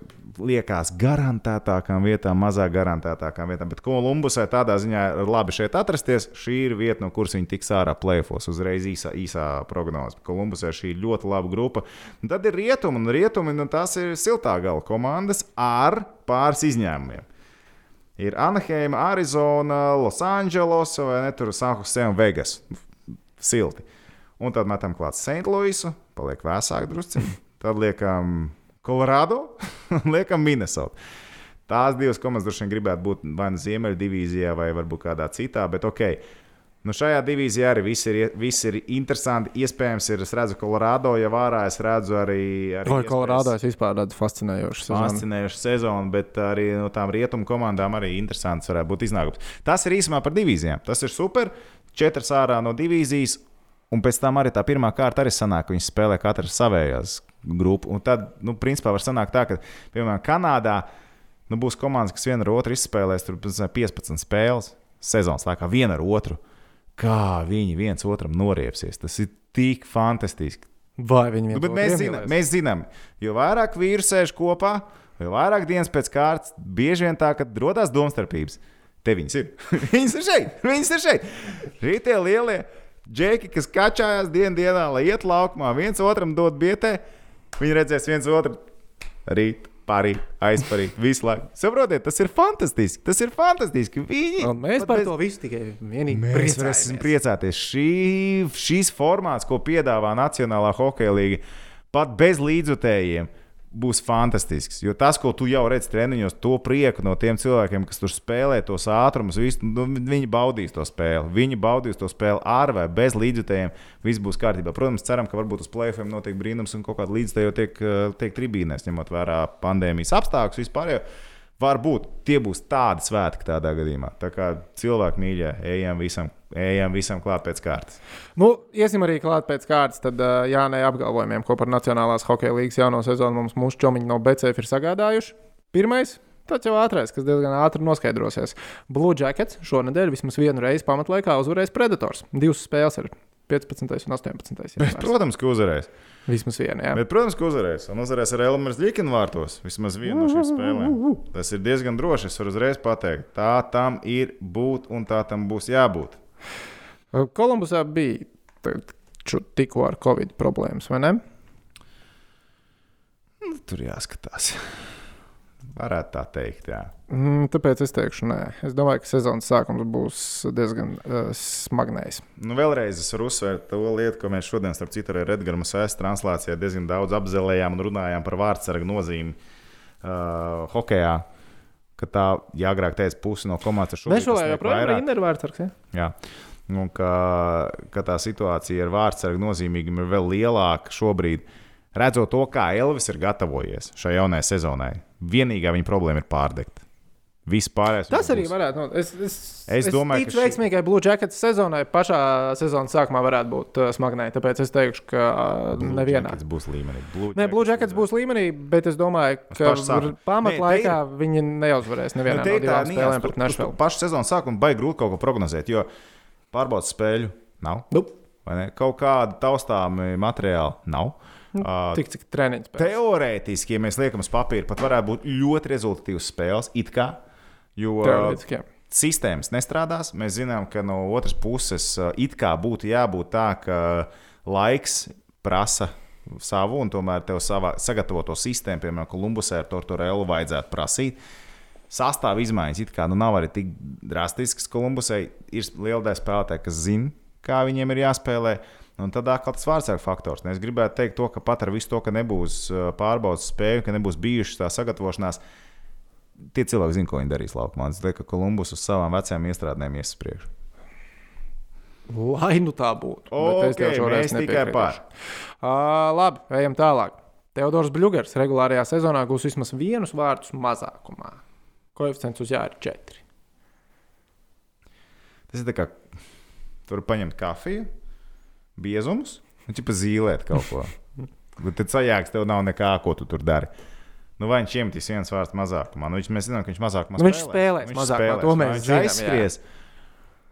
liekas, garantētākām vietām, mazāk garantētākām vietām. Bet Kolumbusai tādā ziņā ir labi šeit atrasties. Šī ir vieta, no kuras viņi tiks ārā plēfos uzreiz īsā, īsā prognozē. Kolumbusai šī ir ļoti laba grupa. Un tad ir rietumi, un rietumi nu, tās ir siltā gala komandas ar pāris izņēmumiem. Ir Anaheim, Arizona, Losandželos vai ne tur Sanhuse un Vegas. Silti. Un tad metam klāt St. Louisu, paliek vēsāk drusku. Tad liekam Colorado un *laughs* liekam Minnesota. Tās divas komandas droši vien gribētu būt vai nu Ziemeļu divīzijā, vai varbūt kādā citā, bet ok. Nu šajā divīzijā arī viss ir, viss ir interesanti. Iespējams, ir. Es redzu, Colorado jau ārā, es redzu arī. arī Vai Kolorādo es vispār redzu fascinējošu sezonu? fascinējuša sezona, bet arī no tām rietumu komandām arī interesants varētu būt iznākums. Tas ir īsumā par divīzijām. Tas ir super. Četras ārā no divīzijas, un pēc tam arī tā pirmā kārta arī sanāk, ka viņi spēlē katrs savējās grupu. Un tad, nu, principā var sanākt tā, ka, piemēram, Kanādā nu, būs komandas, kas viena ar otru izspēlēs tur, piemēram, 15 spēles sezonas laikā, viena ar otru. Kā viņi viens otram noriepsies. Tas ir tik fantastiski. Vai viņi Nu, viens bet mēs, zinām, mēs zinām, jo vairāk vīru sēž kopā, jo vairāk dienas pēc kārtas, bieži vien tā, ka rodas domstarpības. Te viņas ir. *laughs* viņas ir šeit, viņas ir šeit. Šie tie lielie džeki, kas kačājās dienas dienā, lai iet laukumā, viens otram dod bietē, viņi redzēs viens otru rīt. Parīt, aizparīt, visu laiku. Saprotiet, tas ir fantastiski. Tas ir fantastiski. Viņi, Un mēs par bez- to visu tikai vienīgi Mēs varēsim priecājamies. priecāties. Šī, šīs formāts, ko piedāvā Nacionālā hokeja līnija, pat bez līdzutējiem, būs fantastisks. Jo tas, ko tu jau redzi treniņos, to prieku no tiem cilvēkiem, kas tur spēlē tos ātrumus, visu, nu, viņi baudīs to spēli. Viņi baudīs to spēli ar vai bez līdzutējiem. Viss būs kārtībā. Protams, ceram, ka varbūt uz plēsoņiem notiek brīnums un kaut kāda līdzutēja tiek, eh, tiek tribīnēs, ņemot vērā pandēmijas apstākļus vispār. Jau. Varbūt tie būs tādi svētki tādā gadījumā. Tā kā cilvēki mīļā, ejam visam, ejam visam klāt pēc kārtas. Nu, iesim arī klāt pēc kārtas. Tad uh, Jānai apgalvojumiem, ko par Nacionālās hokeja līnijas jauno sezonu mums mūsu čomiņi no BCF ir sagādājuši. Pirmais. Tas jau ātrais, kas diezgan ātri noskaidrosies. Blue Jackets šonadēļ vismaz vienu reizi pamatlaikā uzvarēs Predators. Divas spēles ir 15. un 18. Bet, protams, ka uzvarēs. Vismaz viena. Jā. Bet, protams, ka uzvarēs. Un uzvarēs ar Elmāru Līkinu vārtos. Vismaz vienu no šīm spēlēm. Tas ir diezgan droši. Es varu uzreiz pateikt, tā tam ir būt un tā tam būs jābūt. Kolumbusā bija tikko ar Covid problēmas, vai ne? Nu, tur jāskatās. Varētu tā teikt, jā. Mm, tāpēc es teikšu, nē. Es domāju, ka sezonas sākums būs diezgan uh, smagnējs. Nu, vēlreiz es varu uzsvērt to lietu, ko mēs šodien, starp citu, arī Redgars Sēs translācijā diezgan daudz apzelējām un runājām par vārdsargu nozīmi uh, hokeja. Ka tā, ja agrāk teica, pusi no komandas ir šobrīd. Nešolē joprojām ir Indervārds. Ja? Jā. Un ka, ka tā situācija ar vārdsargu nozīmīgumu ir vēl lielāka šobrīd, redzot to, kā Elvis ir gatavojies šai jaunajai sezonai. Vienīgā viņa problēma ir pārdegt. Viss pārējais. Tas arī būs. varētu būt. Es, es, Es domāju, ticu ka šī- veiksmīgai Blue Jackets sezonai pašā sezonas sākumā varētu būt uh, smagnēji. Tāpēc es teikšu, ka uh, Blue nevienā. Jackets būs līmenī. Blue Nē, Blue Jackets būs līmenī, bet es domāju, ka pamatlaikā viņi neuzvarēs nevienā Nu, no divām spēlēm pret Nešvilu. Pašu sezonas sākumu baigi grūti kaut ko prognozēt, jo pārbaudas spēļu nav. Nu, ne? Kaut kāda taustāma materiāla nav. Uh, tik cik treniņš. Teorētiski, ja mēs liekam uz papīra, pat varētu būt ļoti rezultatīvas spēles. it kā, Jo sistēmas nestrādās. Mēs zinām, ka no otras puses uh, it kā būtu jābūt tā, ka laiks prasa savu, un tomēr tev savā sagatavoto sistēmu, piemēram, Kolumbusē ar Tortorellu vajadzētu prasīt. Sastāvā izmaiņas it kā nu, nav arī tik drastiskas. Kolumbusē ir liela daļa spēlētāju, kas zina, kā viņiem ir jāspēlē. Un tad atkal tas vārdsargu faktors. Un Es gribētu teikt, to, ka pat ar visu to, ka nebūs uh, pārbaudas spēju, ka nebūs bijušas tā sagatavošanās, tie cilvēki zina, ko viņi darīs laukumā. Es domāju, ka Kolumbus uz savām vecajām iestrādēm ies uz priekšu. Lai nu tā būtu. Bet es šoreiz mēs tikai par. Uh, labi, ejam tālāk. Teodors Bļūgers regulārajā sezonā gūs vismaz vienus vārdus mazākumā. Koeficients uz jā ir 4. Tas ir tā kā tur paņemt kafiju, biezumus un ķipa zīlēt kaut ko. Tad sajāgs tev nav nekā, ko tu tur dari. Nu, vai viņš iemetīs viens vārds mazākumā? Nu, viņš, mēs zinām, ka viņš mazākumā Nu, viņš spēlēs mazākumā, to mēs zinām, aizskries.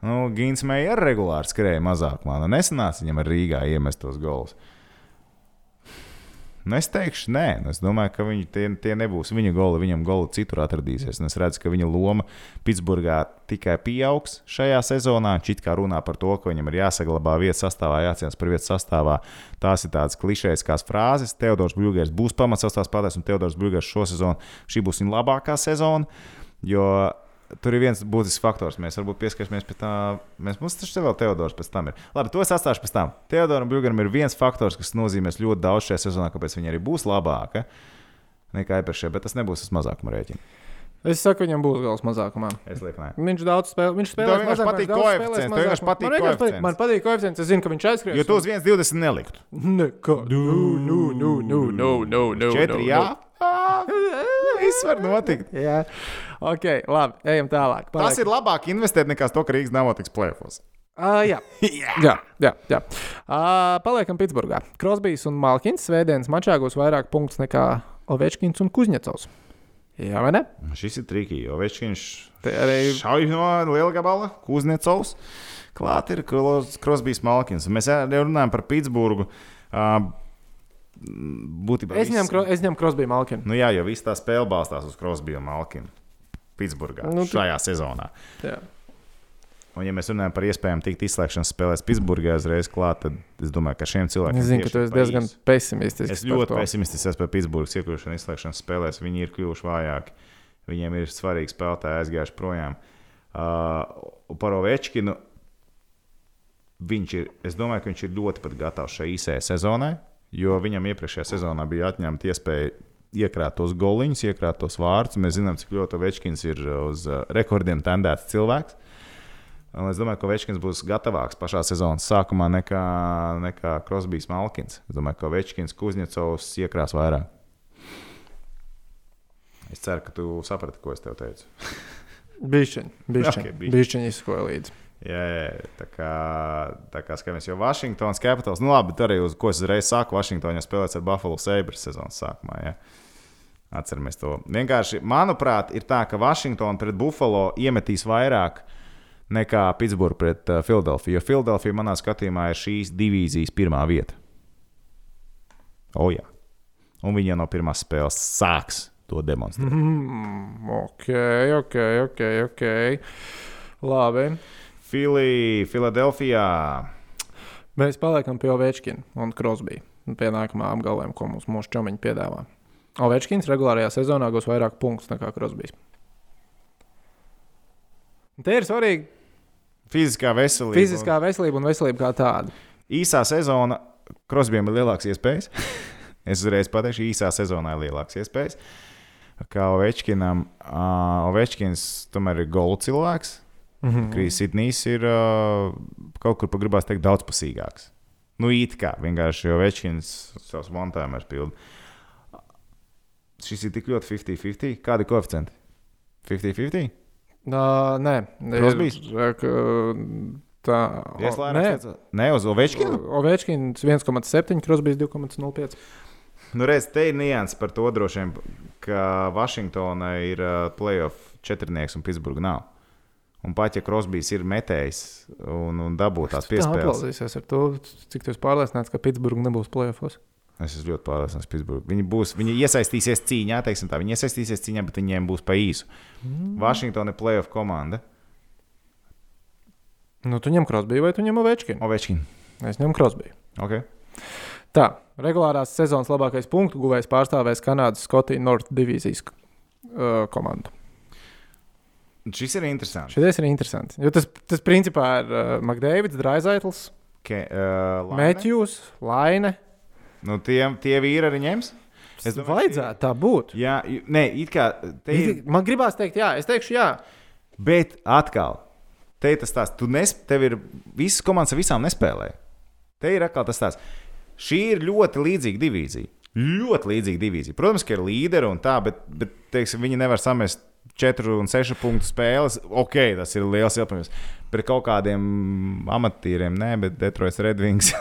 Nu, Gins Meija arī regulāri skrēja mazākumā. Nu, nesanāca viņam ar Rīgā iemest tos golus. Nu, es teikšu, nē, nu, es domāju, ka viņi, tie, tie nebūs viņa goli. Viņam goli citur atradīsies. Un es redzu, ka viņa loma Pitsburgā tikai pieaugs šajā sezonā. Čit kā runā par to, ka viņam ir jāsaglabā vietas sastāvā, jācīnās par vietas sastāvā. Tās ir tādas klišejas frāzes. Teodors Brūgers būs pamats sastāvs spēlētājs, un Teodors Brūgers šo sezonu šī būs viņa labākā sezona. Jo Tur ir viens būtisks faktors. Mēs varbūt pieskarsimies pie tā. Mēs, mums taču vēl Teodors pēc tam ir. Labi, to es atstāšu pēc tam. Teodoram Brūgeram ir viens faktors, kas nozīmēs ļoti daudz šajā sezonā, kāpēc viņa arī būs labāka nekā iepriekšējā, bet tas nebūs tas mazākuma rēķina. Es saku, viņam būs gals mazākumā. Es lieku, nē. Viņš daudz spēlē. Viņš spēlē Tev vienkārši patīk patīk man, vienkārši patīk- koeficients. man patīk koeficients. Es zinu, ka viņš aizskries. Jo tu uz 1,20 neliktu. Neko. Nu, nu, nu, nu, nu, nu, nu. Četri, jā. Viss var notikt. *laughs* Jā. Ok, labi. Ejam tālāk. Tas ir labāk investēt nekā to, ka Rīgas nav tiks plēfos. Uh, jā. jā, jā, jā. Uh, paliekam Pitsburgā. Krosbijs un Malkins svētdienas mačā gūs vairāk punktus nekā Ovečkins un Kuzņecovs. Jā, vai ne? Šis ir trikīgi, jo Večkins Te arī šauj no liela gabala, Kuznecovs. Klāt ir Krosbijs Malkins. Mēs jau runājam par Pitsburgu. Uh, būtībā es ņemu, kro, es ņemu Krosbiju Malkinu. Nu jā, jo viss tā spēle balstās uz Krosbiju un Malkinu. Pitsburgā Nu, nu, tu- šajā sezonā. Jā. Un, ja mēs runājam par iespējām tikt izslēgšanas spēlēs Pitsburgā uzreiz klāt, tad es domāju, ka šiem cilvēkiem Es zinu, ka tu esi diezgan pesimistisks. Es ļoti pesimistisks esmu par Pitsburgas iekļūšanu izslēgšanas spēlēs. Viņi ir kļuvuši vājāki. Viņiem ir svarīgi spēlētāji aizgājuši projām. Uh, par Ovečkinu viņš ir, es domāju, ka viņš ir ļoti pat gatavs šai īsajai sezonai, jo viņam iepriekšējā sezonā bija atņemta iespēja iekrāt tos goliņus, iekrāt tos vārdus. Mēs zinām, cik ļoti Ovečkins ir uz uh, rekordiem tendēts cilvēks. Un es domāju, ka Večkins būs gatavāks pašā sezonas sākumā nekā, nekā Krosbijs Malkins. Es domāju, ka Večkins Kuzņecovs iekrās vairāk. Es ceru, ka tu saprati, ko es tev teicu. Bišķiņi, *laughs* Ok, okay, bišķiņi. bišķiņi izskoja līdzi. Jā, jā, jā, tā kā, tā kā skatāmies, jo Vašingtons Capitals, nu labi, tur arī uz ko es uzreiz sāku, Vašingtonā spēlēts ar Buffalo Sabres sezonas sākumā. Ja? Atceramies to. Vienkārši, manuprāt, ir tā, ka Vašingtona pret Buffalo iemetīs vairāk nekā Pitsburgā pret uh, Filadelfiju. Jo Filadelfija manā skatījumā ir šīs divīzijas pirmā vieta. O, jā. Un viņi jau no pirmās spēles sāks to demonstrēt. Mm, ok, ok, ok. okay. Labi. Fili, Filadelfijā. Mēs paliekam pie Ovečkina un Krosbija. Pie nākamā apgalvojuma, ko mums mūsu čomiņi piedāvā. Ovečkins regulārajā sezonā gūs vairāk punktus nekā Krosbijs. Te ir svarīgi Fiziskā veselība. fiziskā veselība un veselība kā tāda. īsā sezona Krosbiem ir lielākas iespējas. *laughs* es uzreiz pateikšu, īsā sezonā ir lielākas iespējas. Kā Ovečkinam, uh, Ovečkins tomēr ir gola cilvēks. Mm -hmm. Krīs Sidnijs ir uh, kaut kur pagribās teikt daudzpusīgāks. Nu, it kā vienkārši Ovečkins savus montājumus pilda. Šis ir tik ļoti 50-50. Kādi ir koeficienti? 50-50? Uh, nē, Crosbys? ir, ka, tā Ieslēgts. Nē, uz Ovečkinu. Ovečkins 1,7, Krosbijs 2,05. Nu, redz, te ir nianses par to droši vien, ka Vašingtonai ir playoff četrnieks un Pitsburgā nav. Un pat ja Krosbīs ir metējis un, un dabūjis tās Tā piespēles, aplausīsies ar to, cik esi pārliecināts, ka Pitsburgā nebūs playoffs. es esmu ļoti pārliecināts, ka Pitsburgā viņi, būs, viņi iesaistīsies cīņā, teiksim tā, viņi iesaistīsies cīņā, bet viņiem būs pa īsu. Mm. Vašingtona ir playoff komanda. Nu, tu ņem Krosbiju vai tu ņem Ovečkinu? Ovečkin. Es ņemu Krosbiju. Okay. Tā, regulārās sezonas labākais punktu guvējs pārstāvēs Kanādas Skotijas North divīzijas uh, komandu. Šis ir interesants. Šis ir interesants. Jo tas, tas principā ir uh, Makdēvids, Draizaitls, Ke, uh? Mēķjūs, Laine. Nu, tie, tie vīri arī ņems. Es vajadzētu tā būt. Jā, nē, it kā ir. Man gribās teikt, jā, es teikšu, jā. Bet atkal, te ir tas tāds, tu nes, tev ir visas komandas ar visām nespēlē. Te ir atkal tas tāds. Šī ir ļoti līdzīga divīzija. Ļoti līdzīga divīzija. Protams, ka ir līderi un tā, bet, bet teiksim, viņi nevar samest 4 un 6 punktu spēles. Ok, tas ir liels iepirkums. Pret kaut kādiem amatīriem, nē, bet Detroit Redwings.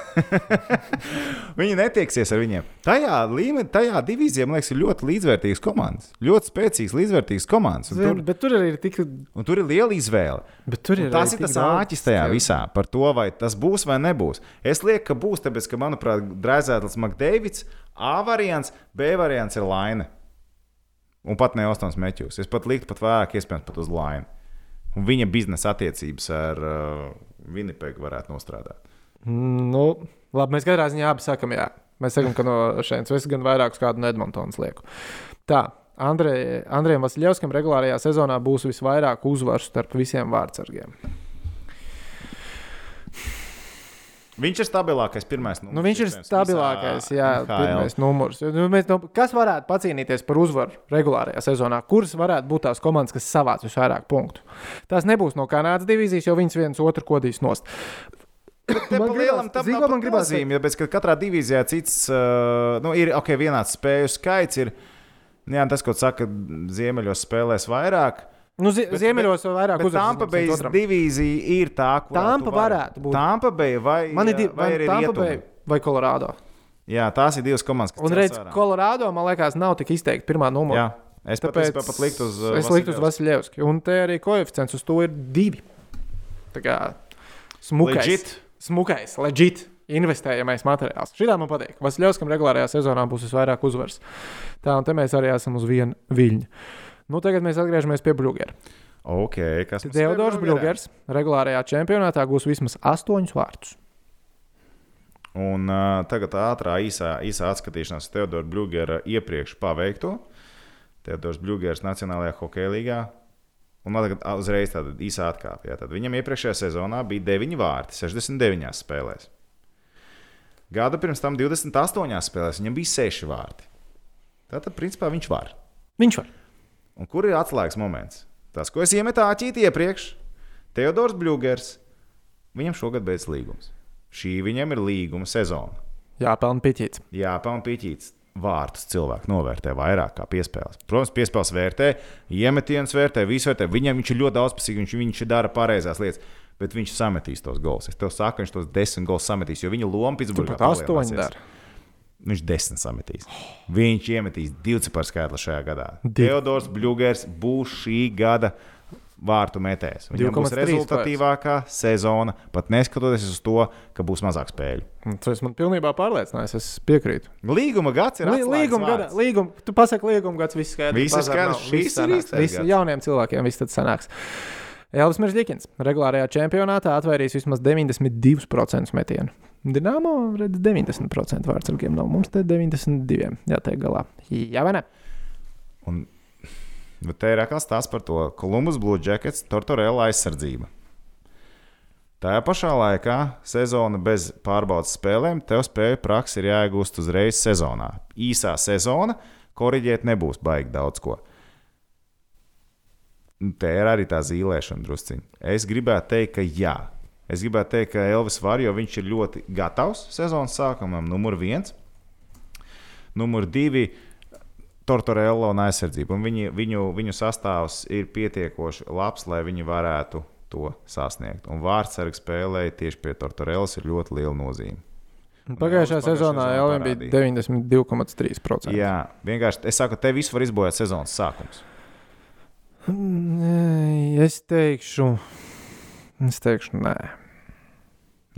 *laughs* viņi netieksies ar viņiem. Tajā līmenī, tajā divīzijā, man liekas, ir ļoti līdzvērtīgas komandas. Ļoti spēcīgas, līdzvērtīgas komandas. Zin, tur, bet tur arī ir tik. un tur ir liela izvēle. Tur ir tas ir tas āķis tajā visā par to, vai tas būs vai nebūs. Es lieku, ka būs, tāpēc, ka, manuprāt, Drēzētlis Makdēvids, A variants, B variants ir Laina. Un pat ne Ostons Meķus. Es pat liktu pat vairāk, iespējams, pat uz Lainu. Un viņa biznesa attiecības ar uh, Winnipegu varētu nostrādāt. Nu, labi, mēs katrā ziņā abi sakām, jā. Mēs sakām, ka no šejienes es gan vairāk uz kādu no Edmontonas lieku. Tā, Andrej, Andrejam Vasiljevskam regulārajā sezonā būs visvairāk uzvaru starp visiem vārdsargiem. Viņš ir stabilākais pirmais. Nu, viņš ir stabilākais, jā, pirmais numurs. Nu, mēs, nu, kas varētu pacīnīties par uzvaru regulārajā sezonā? Kuras varētu būt tās komandas, kas savāc visvairāk punktu? Tās nebūs no Kanādas divīzijas, jo viņas viens otru kodīs nost. Man lielam, tam ko man gribās nozīme, jo pēc, ka katrā divīzijā cits, uh, nu, ir ok, vienāds spēju skaits. Ir, nu jā, tas, ko saka, ziemeļos spēlēs vairāk. Nu, zi Bet- Ziemeļos vai vairāk Tampa uzvaras viens otram. divīzija ir tā, kur Tampa varētu būt. Tampa Bay vai, Man ir divi, vai arī Tampa. Bay vai Colorado. Jā, tās ir divas komandas, kas Un redz, ārā. Colorado, man liekas, nav tik izteikti pirmā numura. Jā, es es pat, pat liktu uz. uh, es liktu uz Vasiljevski. Un te arī koeficients uz to ir divi. Tā kā smukais. Legit. Smukais, legit. Investējamais materiāls. Šī man patīk. Vasiljevskam regulārajā sezonā būs visvairāk uzvaras. Tā, un te mēs arī esam uz viena viļņa. Nu, tagad mēs atgriežamies pie Brūgera. Ok, kas ir Bruggerā? Brūgers regulārajā čempionātā gūs vismaz astoņus vārtus. Un uh, tagad ātrā, īsā, īsā atskatīšanās uz Teodoru Brugera iepriekš paveikto. Teodors Brugers Nacionālajā hokeja līgā. Un man tagad uzreiz tāda īsā atkāpe. jā. Tad Viņam iepriekšējā sezonā bija 9 vārti 69 spēlēs. Gada pirms tam 28 spēlēs viņam bija 6 vārti. Tātad, principā, viņš var. Viņš var. Un kur ir atslēgas moments? Tas, ko es iemetu āķīt iepriekš, Teodors Brugers. Viņam šogad beidzas līgums. Šī viņam ir līguma sezona. Jāpelnā piķīts. Jā, pelnīt pīķīts. vārtus cilvēki novērtē vairāk kā piespēles. Protams, piespēles vērtē, iemetienus vērtē, visu vērtē. Viņam viņš ir ļoti daudzpusīgs, viņš, viņš dara pareizās lietas. Bet viņš sametīs tos gols. Es tev saku, viņš tos desmit gols sametīs, jo viņa loma Pitsburgā palielināsies. dara. Viņš desmit sametīs. Viņš iemetīs divu ciparu skaitli šajā gadā. Teodors Bļūgers būs šī gada vārtu metējs. Viņam būs 2,3 rezultatīvākā sezona, pat neskatoties uz to, ka būs mazāk spēļu. Un Tas man pilnībā pārliecinājis. Es piekrītu. Līguma gads ir atslēgas Līguma gada, līguma, tu pasaki, līguma gads, viss skaidrs. Viss ir skaidrs, šīs ir īstais gads. Jauniem cilvēkiem viss tad sanāks. Elvis Meržģīkins regulārajā čempionātā atvairīs vismaz 92% metienu. Dināmo redz 90% vārdsargiem nav. Mums te 92 jātiek galā. Jā, vai ne? Un, bet te ir atkal stāsts par to Columbus Blue Jackets, Tortorella aizsardzība. Tajā pašā laikā sezona bez pārbaudas spēlēm, tev spēju praksi ir jāiegūst uzreiz sezonā. Īsā sezona, korģēt nebūs baigi daudz ko. Te ir arī tā zīmēšana drusciņā. Es gribētu teikt, ka jā. Es gribētu teikt, ka Elvis var, jo viņš ir ļoti gatavs sezonas sākumam, numur viens. Numur divi Tortorella un aizsardzība. Un viņi, viņu, viņu sastāvs ir pietiekoši labs, lai viņi varētu to sasniegt. Un vārdsargs spēlēja tieši pie Tortorellas ir ļoti liela nozīme. Pagājušajā Elvis sezonā Elvis bija parādīja. 92,3%. Jā, vienkārši es saku, te viss var izbojāt sezonas sākums. Nē, Es teikšu, es teikšu, nē.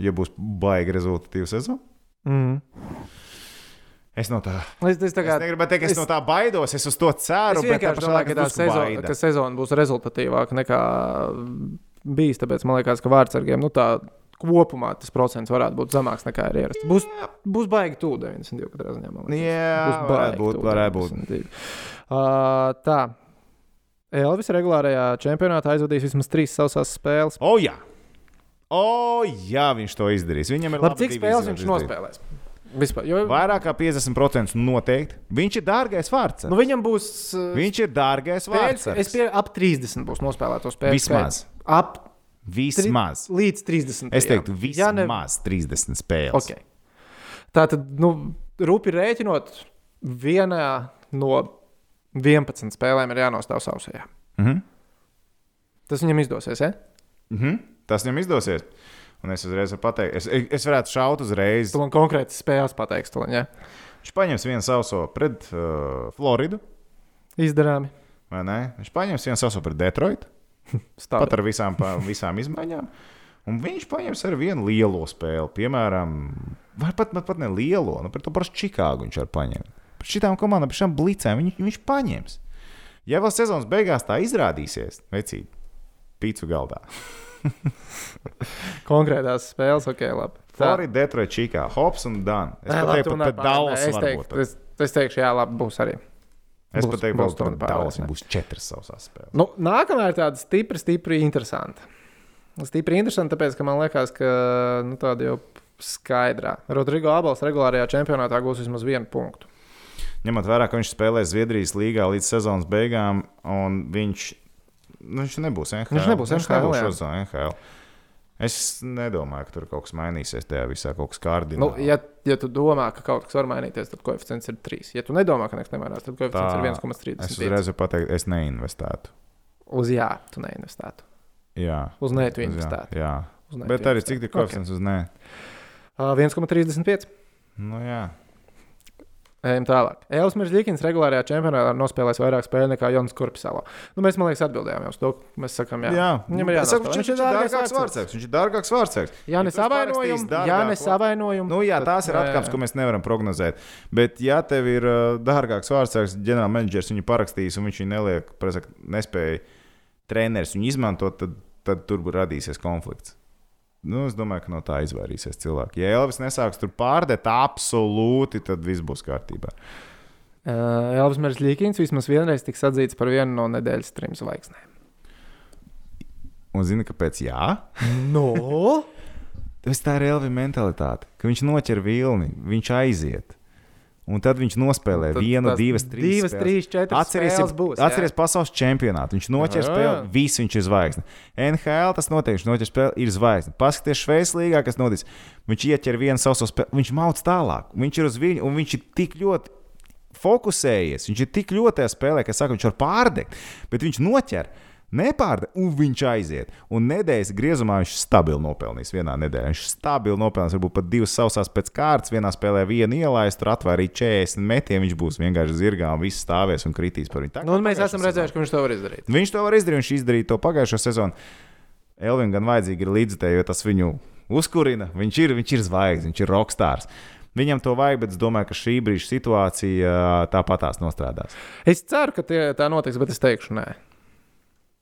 Ja būs baigi rezultatīva sezona, Mm. es no tā, Es, es, tā es kā, negribu teikt, es, es- es no tā baidos. Es uz to ceru, es vienkārši domāju, ka tā sezona, ka sezona būs rezultatīvāka nekā bijis. Tāpēc man liekas, ka vārdsargiem nu, tā kopumā tas procents varētu būt zemāks nekā ir ierasts. Būs, būs baigi tuvu 92. katrā ziņā. Jā, Būs varētu baigi būt, tuvu varētu būt. 92. Uh, tā. Elvis regulārajā čempionātā aizvadīs vismaz trīs sausās spēles. O, jā! O, jā, viņš to izdarīs. Viņam ir Labi, cik spēles viņš izdarīt. nospēlēs? Vispār, jo, Vairāk kā 50% noteikti. Viņš ir dārgais vārds. nu, viņam būs. uh, Viņš ir dārgais spēles, vārds. es pieņemu, ap 30 būs nospēlēto spēļu. Vismaz. skaits. Ap Vismaz. līdz 30. Es teiktu, Ja ne- vismaz 30 spēles. Okay. Tā tad, nu, rupi rēķinot, vienā no 11 spēlēm ir jānostāv sausajā. Mhm. Tas viņam izdosies, ja? Mhm. Tas viņam izdosies. Un es uzreiz varu pateikt, es, es varētu šaut uzreiz. Tu man konkrēti spēles pateiksi, to ja? Viņš paņems vienu sauso pret uh, Floridu. izdarāmi. vai ne? Viņš paņems vienu sauso pret Detroitu. *laughs* Pat ar visām, pa- visām izmaiņām. Un viņš paņems arī vienu lielo spēli, piemēram, vai pat, pat, pat ne lielo, nu, pret to pašu Čikāgu viņš var paņemt. Pret šitām komandām, pret šām blicēm viņš, viņš paņems. Ja vēl sezonas beigās tā izrādīsies, vecīt, pīcu galdā. *laughs* Konkrētās spēles, ok, labi. Tā. Florida, Detroit, Čikā, Hops un Dan. Es Nē, pat labi, teiktu, tu pat nepārnē, pat Dallas es, teiktu, es, es teikšu, jā, labi, būs arī. Es būs- pat teiktu, būs ka tomēr Dallas būs četras savas spēles. Nu, nākamā ir tāda stipra, stipra, interesanta. Stipri interesanti, tāpēc, ka man liekas, ka nu, tāda jau skaidrā. Rodrigo Abels regulārajā čempionātā gūs vismaz vienu punktu. Ņemot vērā, ka viņš spēlēs Zviedrijas līgā līdz sezonas beigām, un viņš, nu, viņš nebūs NHL. Viņš nebūs viņš NHL, nebūs jā. šo NHL. Es nedomāju, ka tur kaut kas mainīsies tajā visā, kaut kas Nu, kārdināms. ja, ja tu domā, ka kaut kas var mainīties, tad koeficients ir 3. Ja tu nedomā, ka nekas nemainās, tad koeficients ir Es 1,35. uzreiz varu pateikt, es neinvestētu. Uz jā, tu neinvestētu. Jā, Uz nē, tu jā, investētu. jā. Uz nē, Bet tu arī investētu. cik ir koeficients uz nē? Uh, 1,35. Nu, jā. Ejam tālāk. Elvis Meržģīkins regulārajā čempionātā nospēlēs vairāk spēļu nekā Jans Korpisalo. Nu, mēs, man liekas, atbildējām jau uz to. Mēs sakām, jā. jā. Viņam ir saku, jānospēlē. Viņš ir dārgāks vārdsargs. Viņš ir dārgāks vārdsargs. Jā, nesavainojumi. Jā, nesavainojumi. Nu, jā, tās ir atkāpes, ko mēs nevaram prognozēt. Bet, ja tev ir uh, dārgāks vārdsargs, ģenerālmenedžers viņu parakstījis un viņš viņu neliek, prezak, nespēja treneris viņu izmantot, tad, tad tur radīsies konflikts. Nu, es domāju, ka no tā izvairīsies cilvēki. Ja Elvis nesāks tur pārdēt absolūti, tad viss būs kārtībā. Uh, Elvis Meržģīkins vismaz vienreiz tiks atzīts par vienu no nedēļas trim zvaigznēm. Un zini, kāpēc? Jā, No? *laughs* tas tā ir Elvis mentalitāte, ka viņš noķer vilni, viņš aiziet. Un tad viņš nospēlē Tad vienu, divas, trīs. divas, spēles. trīs, četras Atceries, spēles būs, jā. atceries pasaules čempionātu. Viņš noķer Jā, jā. spēli, viss viņš ir zvaigzne. NHL tas notiek, viņš noķer spēli, ir zvaigzne. Paskaties, Šveices līgā, kas notiks. Viņš ieķer vienu savu spēli, viņš mauc tālāk. Viņš ir uz viņu, un viņš ir tik ļoti fokusējies, viņš ir tik ļoti tajā spēlē, ka saka, viņš var pārdegt, bet viņš noķer. Nepārdeva, un viņš aiziet. Un nedēļas griezumā viņš stabili nopelnīs. Vienā nedēļā viņš stabili nopelnīs. Varbūt pat divas sausās pēc kārtas. Vienā spēlē vienu ielaist, tur atvairīt 40 metienu. Viņš būs vienkārši zirgā un viss stāvēs un kritīs par viņu. Tā, Nu, mēs esam redzējuši, ka viņš to var izdarīt. Viņš to var izdarīt, viņš izdarīja to pagājušo sezonu. Elvim gan vajadzīgi ir līdzekļi, jo tas viņu uzkurina. Viņš ir, viņš ir zvaigznes, viņš ir rokstārs. Viņam to vajag, bet es domāju, ka šī brīža situācija tāpatās nostrādās. Es ceru, ka tie, tā notiks, bet es teikšu, nē.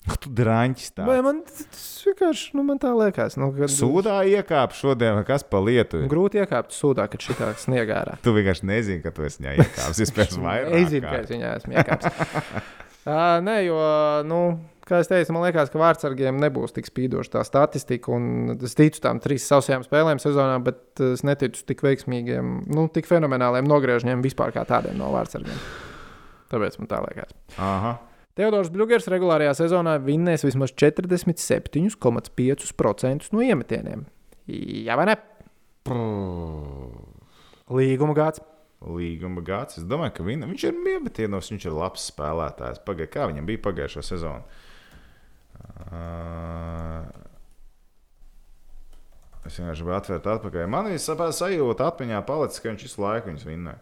Tu drāņķis tā. Vai man tas vienkārši nu, man tā liekas? Nu, kad, Sūdā iekāp šodien, kas pa lietu. Grūti iekāpt sūdā, kad šī tā sniegā ārā. Tu vienkārši nezini, ka tu esi viņā iekāpis. Es pēc vairāk. Es zinu, ka es viņā esmu iekāpis. *laughs* uh, nē, jo, nu, kā es teicu, man liekas, ka vārdsargiem nebūs tik spīdoša tā statistika. un Es ticu tam trīs sausajām spēlēm sezonā, bet es neticu tik veiksmīgiem, nu, tik fenomenāliem nogriežņiem vispār kā tādiem no vārdsargiem. Tāpēc man tā liekas. Aha. Teodors Bļūgers regulārajā sezonā vinnēs vismaz 47,5% no iemetieniem. Jā, vai ne? Līguma gads. Līguma gads. Es domāju, ka viņ, viņš ir iemetienos, viņš ir labs spēlētājs. Pagaid, kā viņam bija pagājušo sezonu? Uh, es vienkārši gribēju atvērt atpakaļ. Man sapā- sajūta, atmiņā palicis, ka viņš visu laiku viņus vinnē.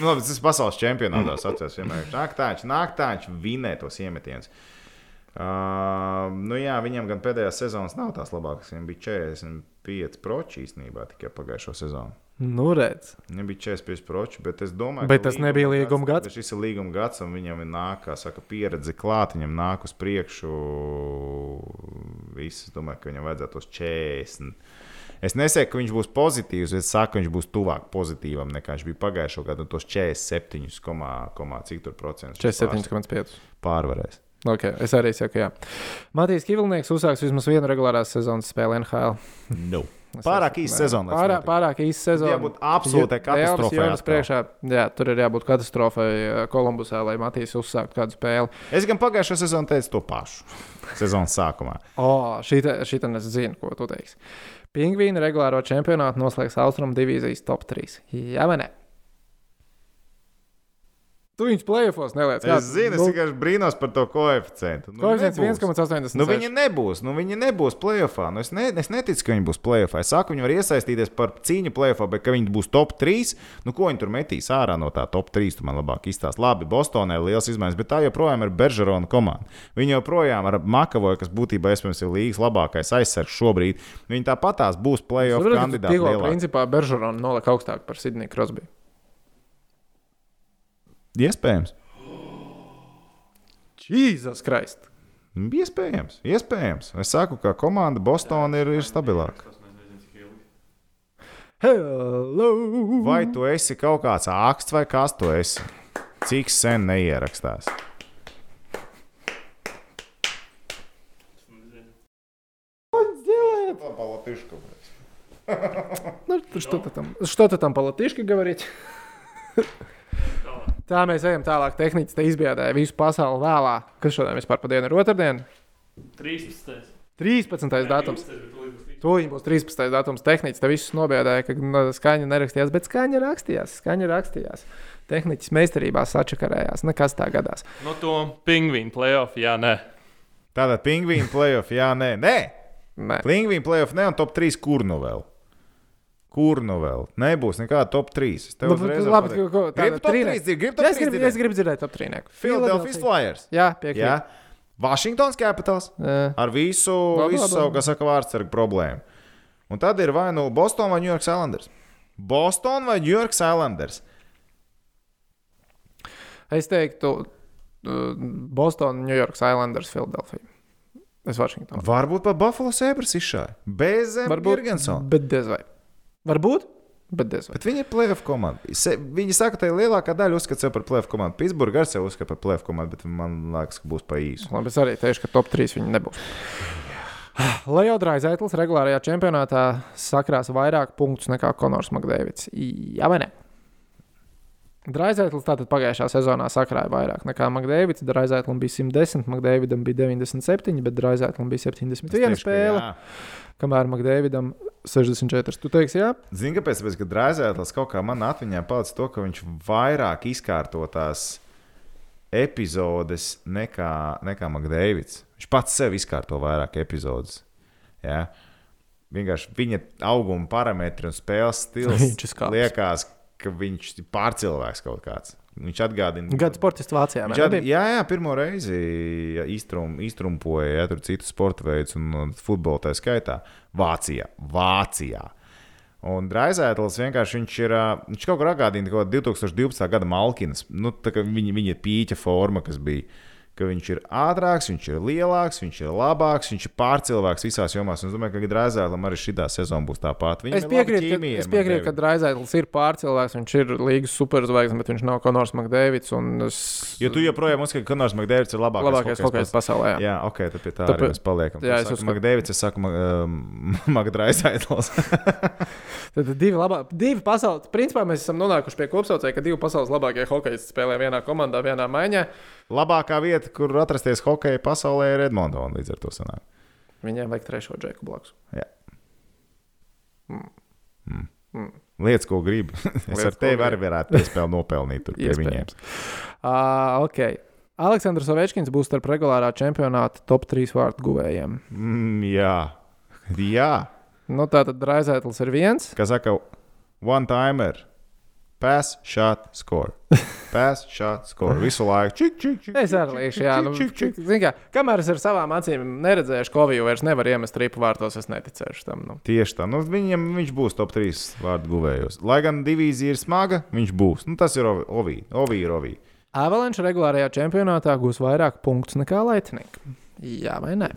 Nu, tas ir pasaules čempionātās. Atceros, vienmēr viņš nāk tā, viņš nāk tā, viņš vinnē tos iemetienus. Uh, nu jā, viņam gan pēdējās sezonas nav tās labākās. Viņam bija 45 proči īstenībā tikai pagājušo sezonu. Nu, redz. Viņam bija 45 proči, bet es domāju, Bet tas nebija līguma gads? bet Šis ir līguma gads, un viņam ir nāk, kā saka, pieredze klāt, viņam nāk uz priekšu. Viss, es domāju, ka viņam vajadzētu tos 40. Es nesaku, ka viņš būs pozitīvs, bet es saku, ka viņš būs tuvāk pozitīvam nekā viņš bija pagājušo gadu. un Tos 47, komā, komā, cik tur procentus viņš 47,5. pārvarēs. Okay, es arī saku, jā. Matīs Kivilnieks uzsāks vismaz vienu regulārās sezonas spēli NHL. No. Es Pārāk īsa sezona. tas Pārāk, pārāk īsa sezona. Jābūt absolūtai katastrofai atkal. priekšā, jā, tur ir jābūt katastrofai eh, Kolumbusā, lai Matīs uzsāktu kādu spēli. Es gan pagājušo sezonu teicu to pašu. Sezonas sākumā. O, šī tā es zinu, ko tu teiksi. Pingvīna regulāro čempionātu noslēgs Austrum divīzijas top 3. Jā, vai ne? Tu viņus plēsofos neliec. Es zinu, es tikai brīnos par to koeficientu. Nu, Koeficients nebūs. 1,86. Nu, viņi nebūs. Nu, viņi nebūs plēsoņā. Nu, es, ne, es neticu, ka viņi būs plēsoņā. Es saku, viņi var iesaistīties par cīņu plēsoņā, bet ka viņi būs top 3. Nu, ko viņi tur metīs ārā no tā top 3? Tu man labāk izstāsti. Labi, Bostonē ir liels izmaiņas, bet tā joprojām ir Beržerona komanda. Viņi joprojām ar Makavoju, kas būtībā iespējams ir līgas labākais aizsargs šobrīd. Viņi tāpatās būs plēsoņu kandidāti. Principā Beržerona nolika augstāk par Sidniju Krosbiju. Iespējams. Jēzus Krist! Iespējams, iespējams. Es saku, ka komanda Bostonā ir, ir stabilāka. Hello! Vai tu esi kaut kāds āksts vai kas tu esi? Cik sen neierakstās? Ну, что-то там, что-то там по латышски говорить. Tā mēs ejam tālāk. Tehniski te izbiedēja visu pasauli vēlā. Kas šodien vispār pa dienu ir otrdiena? 13. 13. datums. Tūlīt būs 13. datums. Tehniski te visus nobiedēja, ka nu, skaņa nerakstījās, bet skaņa rakstījās. Skaņa rakstījās. Tehniski meistarībā sačakarējās. Nekas tā gadās. No to pingvīnu playoff, jā, nē. Tātad pingvīna playoff, jā, nē, nē. Nē. Pingvīna playoff, ne un top 3 kur nu vēl? Kur nu vēl? Nebūs nekāda top 3. Es tev Nu, uzreiz labi, ko- ko- Gribu top trīnieka. 3, dzird- gribu top es, 3. gribu, dzirdēt? es gribu dzirdēt top trīnieku. Philadelphia Flyers. Jā, piekrītu. Jā. Washingtons Capitals. Jā. Ar visu, Labi, visu labi, savu, kas saka, vārdsargu problēmu. Un tad ir vai nu Boston vai New York Islanders. Boston vai New York Islanders. Es teiktu, uh, Boston, New York Islanders, Philadelphia. Es Vašingtonā. Varbūt pat Buffalo Sabres izšāja. Bez Birgensona. Bet diez vai. Varbūt, bet. Bet viņi ir playoff komanda. Se, viņi saka, ka lielākā daļa uzskata sevi par playoff komandu. Pittsburgh arī sevi uzskata par playoff komandu, bet man liekas, ka būs pa īsu. Labi, es arī teikšu, ka top 3 viņi nebūs. *sighs* Leo Draisaitls regulārajā čempionātā sakrās vairāk punktus nekā Konors Makdēvids. Jā, vai ne? Draizētlis tātad pagājušā sezonā sakrāja vairāk nekā Makdēvids. Draizētlim bija 110, Makdēvidam bija 97, bet Draizētlim bija 71 Tieši, ka spēle, jā. Kamēr Makdēvidam 64. Tu teiksi, jā? Zini, kāpēc? Tāpēc, ka Draizētlis kaut kā man atmiņā palicis to, ka viņš vairāk izkārto tās epizodes nekā, nekā Makdēvids. Viņš pats sev izkārto vairāk epizodes. Ja? Vienkārši viņa auguma parametri un spēles stils *laughs* liekas, ka viņš ir pārcilvēks kaut kāds. Viņš atgādina. Gada sportists Vācijā. Viņš at, jā, jā, pirmo reizi ja, iztrum, iztrumpoja ja, tur citus sporta veidus un, futbolu tā skaitā. Vācijā. Vācijā. Un Draizētlis vienkārši viņš ir. Viņš kaut kur atgādina kaut kādu 2012. gada Malkinas. Nu, viņa, viņa pīķa forma, kas bija. Ka viņš ir ātrāks, viņš ir lielāks, viņš ir labāks, viņš ir pārcilvēks visās jomās. Es domāju, ka Draizētlim arī šī sezona būs tāpat. Viņam Es piekrītu, ka, es piekrītu, ka. Draizētlis ir pārcilvēks, viņš ir līgas superzvaigznes, bet viņš nav Konors Makdēvids. un Es... Jo tu joprojām uzskati, ka Konors Makdēvids ir labākais, labākais hokejs pasaulē. Jā. Jā, ok, tad pie tā Tāpēc- arī mēs paliekam. jā, es uzskatu- Makdēvids, es saku, um, *laughs* Magdraisaitls. *laughs* Tad divi, labā, divi pasaules, principā mēs esam nonākuši pie kopsaucēja, ka divi pasaules labākie hokejisti spēlē vienā komandā, vienā maiņā. Labākā vieta, kur atrasties hokeja pasaulē, ir Edmontona. Līdz ar to sanāk. Viņiem vajag trešo džeku blakus. Lietas, ko gribi. *laughs* es Lietas, ar tevi arī varētu piespēlēt, nopelnīt tur pie viņiem. Uh, okay. Aleksandrs Ovečkins būs starp regulārā čempionāta top 3 vārtu guvējiem. Mm, jā. *laughs* jā, Nu, tātad Draizētlis ir viens. kā saka, one timer. Pass, shot, score. *laughs* Pass, shot, score. Visu laiku. Čik, čik, čik, Es arī lieku, jā, nu, čik, čik, kā, kamēr es ar savām acīm neredzēšu, ko viņš vairs nevar iemest ripu vārtos, es neticēšu tam. Nu. Tieši tā. Nu, viņam viņš būs top 3 vārdu guvējos. Lai gan divīzija ir smaga, viņš būs. Nu, tas ir Ovi. Ovi ir Ovi. Avalanche regulārajā čempionātā gūs vairāk punktu nekā Latvijas. Jā, vai ne?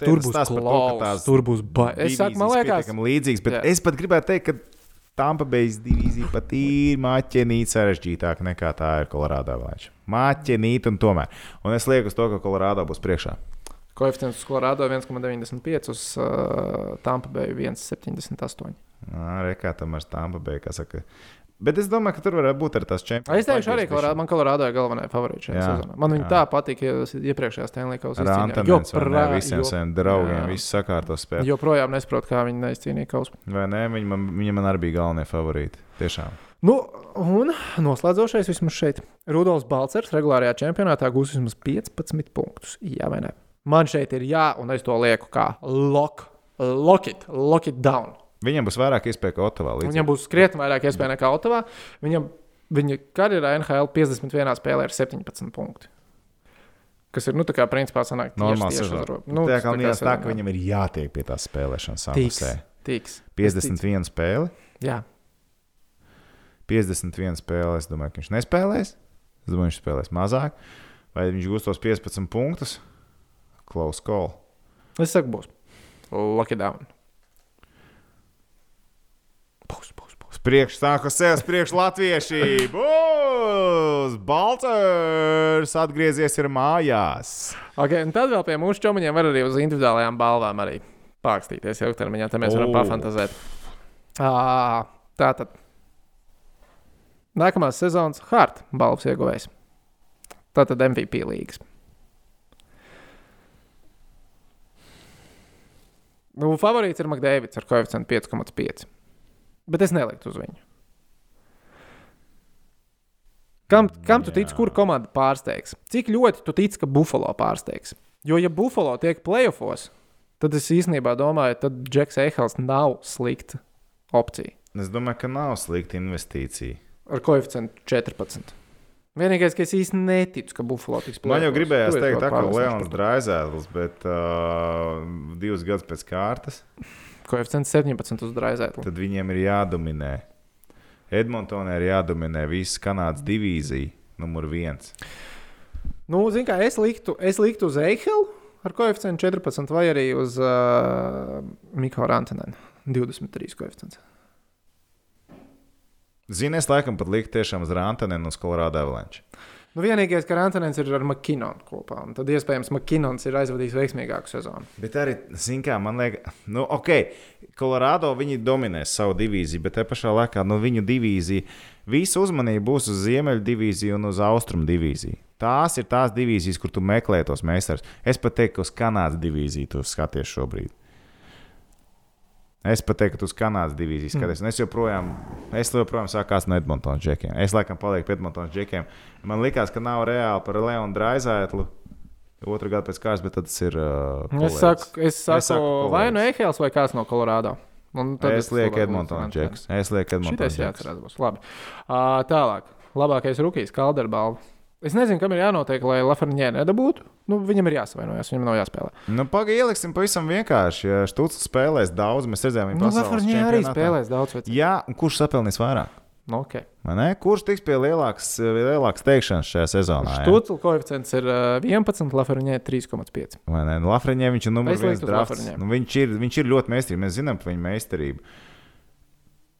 Tur tas būs par to, ka klaus, tās tur būs baigi. Es man divīzijas liekas, pietiekami līdzīgas, bet jā. es pat gribētu teikt, ka Tampa Bay divīzija pat ir maķenīta sarežģītāka nekā tā ir Kolorādo Avalanche. Maķenīta un tomēr. Un es lieku uz to, ka Kolorādo būs priekšā. koeficients uz Colorado 1,95, uz uh, Tampa Bay 1,78. Rekā tam ar Tampa Bay, kā saka. Bet es domāju, ka tur varētu būt arī tās čempions. Es teikšu, arī Colorado, man Colorado ir galvenā favorīta šajā Jā, sezonā. Man viņa tā patīk, ja iepriekšējā Stanley Kausa Ar izcīnījā. Antonēnu un Joprā- visiem jo- saviem draugiem, jā. visu sakārto spēli. Joprojām nesaprotu, kā viņi neizcīnīja kausu. Vai ne? Viņa man, viņa man arī bija galvenie favorīti. Tiešām. Nu, un noslēdzošais vismaz šeit. Rudolfs Balcers regulārajā čempionātā gūs vismaz 15 punktus. Jā, vai ne? Man šeit ir jā, un es to lieku kā lock, lock it, lock it down. Viņam būs vairāk iespēju kā Ottavā. līdz- Viņam būs krietni vairāk iespēju nekā Ottavā. Viņam, viņa karjerā NHL 51 spēlē ir 17 punkti. Kas ir, nu, tā kā principā sanāk Normāls sezona. robežas. Nu, tā kā tas liekas, tā, ka viņam ir jātiek pie tās spēlēšanas Tiks, samasē. tiks. 51 spēle. Jā, 51 spēle. Es domāju, ka viņš nespēlēs. Es domāju, viņš spēlēs mazāk. Vai viņš gūs tos 15 punktus? Close call. es saku, būs. Lock it down. Būs, būs, būs. Priekš sāku sev, priekš latvieši. Būs! Balčers atgriezies ir mājās. Okay, tad vēl pie mūsu čomiņiem var arī uz individuālajām balvām arī pārkstīties ilgtermiņā. Tad mēs varam pafantazēt. Ā, Tā tad. Nākamās sezonas Hart balvas ieguvējs. Tā tad MVP līgas. Nu, favorīts ir Makdēvids ar koeficientu 5,5. Bet es neliktu uz viņu. Kam, kam tu tici, kur komanda pārsteigs? Cik ļoti tu tici, ka Buffalo pārsteigs? Jo, ja Buffalo tiek playoffs, tad es īstenībā domāju, ka Džeks Eihals nav slikta opcija Es domāju, ka nav slikta investīcija. ar koeficientu 14. Vienīgais, ka es īsti neticu, ka Buffalo tiks Man jau gribējās teikt, tā pārliecināts Leons. Draizēlis, bet uh, divus gadus pēc kārtas, Koeficients 17 uz Draizētlu. tad viņiem ir jādominē. Edmontonē ir jādominē visas Kanādas divīzija, numur viens. Nu, zini, kā es liktu, es liktu uz Eichelu ar koeficientu 14 vai arī uz uh, Mikls Rantanenu 23 koeficients. Zini, es laikam pat liktu tiešām uz Rantanenu un uz Colorado Avalanche. Nu, vienīgais, ka Rantanens ir ar Makinonu kopā. un Tad iespējams Makinons ir aizvadījis veiksmīgāku sezonu. Bet arī, zin kā, man liekas, nu, ok, Kolorādo viņi dominēs savu divīziju, bet te pašā laikā no viņu divīzija visa uzmanība būs uz Ziemeļu divīziju un uz Austrumu divīziju. Tās ir tās divīzijas, kur tu meklē tos meistarus. Es pat teiktu, ka uz Kanādas divīziju tu skaties šobrīd. Es pat teiktu, uz Kanādas divīzijas skaties. Mm. Es joprojām, es joprojām sākās no Edmontonas džekiem. Es laikam palieku pie Edmontonas džekiem. Man liekas, ka nav reāli par Leonu Draizētlu. Otru gadu pēc kārtas, bet tas ir. Uh, Es kolēģis. saku, es saku, Es saku vai nu. Ehēls vai kāds no Kolorādo. Es lieku Edmontonas džeks. Es lieku Edmontonas Šitais džeks. jāatcerās. Būs. Labi. Uh, tālāk. Labākais rookies, Kalderbalva. Es nezinu, kam ir jānotiek, lai Lafarņē nedabūtu. Nu, viņam ir jāsavainojas, viņam nav jāspēlē. Nu, Pagaidām, ieliksim pavisam vienkārši. Ja Štucis spēlēs daudz, mēs redzējām, viņa Nu, Lafarņē arī spēlēs daudz vecāku. Jā, un kurš sapelnīs vairāk? Nu, okay. Ne? Kurš tiks pie lielākas, lielākas teikšanas šajā sezonā? ja? Štucla koeficients ir uh, 11, Lafarņē 3,5. Vai ne? Nu, Lafreņē viņš ir numurs Es viens liktu uz drafts. Lafreniņiem. Nu, viņš, ir, viņš ir ļoti meistarīgs. Mēs zinām par viņa meistarību.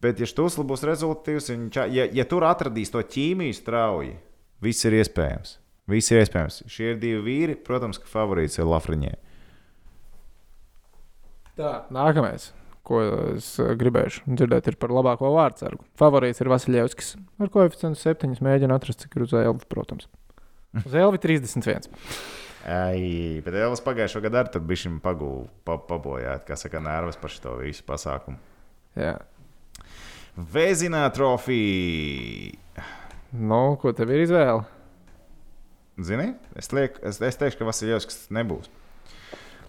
Bet, ja Štusla būs rezultātīvs, viņš, ja, ja tur atradīs to ķīmiju strauji, viss ir iespējams. Viss ir iespējams. Šie ir divi vīri. Protams, ka favorīts ir Lafreņē. Tā, nākamais, ko es uh, gribēju dzirdēt, ir par labāko vārdsargu. Favorīts ir Vasiljevskis. Ar koeficientu 7 mēģina atrast, cik ir uz Elvi, protams. *laughs* Uz Elvi 31. Ai, bet Elvis pagājušā gada arī bija šim pagūlu pa, pabojāt, kā saka, nervus par šo visu pasākumu. Jā. Vēzinā trofija. Nu, ko tev ir izvēle? Zini, es, liek, es, es teikšu, ka Vasiljovs nebūs.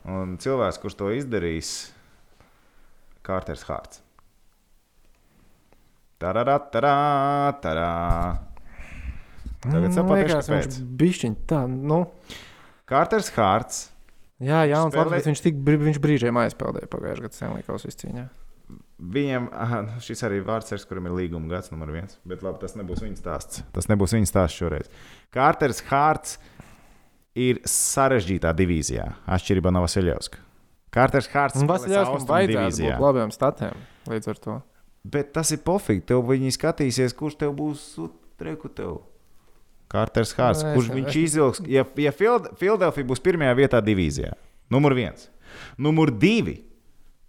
Un cilvēks, kurš to izdarīs, Kārters Hārts. Tararā, tarā, tarā. Tagad Mm, saprotu, kāpēc. viņš bišķiņ tā, nu. Kārters Hārts. Jā, jā, un Spēlē- Spēlē... viņš tik brīžiem aizpildīja pagājušajā gadā Senlīkos izcīņā. Viņam aha, nu, šis arī vārds, ir, kuram ir līguma gads, numur viens. Bet labi, tas nebūs viņa stāsts. Tas nebūs viņa stāsts šoreiz. Kārters Hārts ir sarežģītā divīzijā, atšķirībā no Vasiljovska. Kārters Hārts spēlēs Vasiljevskam austrumu vajadzētu būt labiem statiem līdz ar to. Bet tas ir pofīgi. Tev viņi skatīsies, kurš tev būs treku tev. Kārters Hārts, Nu, kurš viņš izvilks. Ja, ja Filadelfija būs pirmajā vietā divīzijā, numur viens. Numur divi.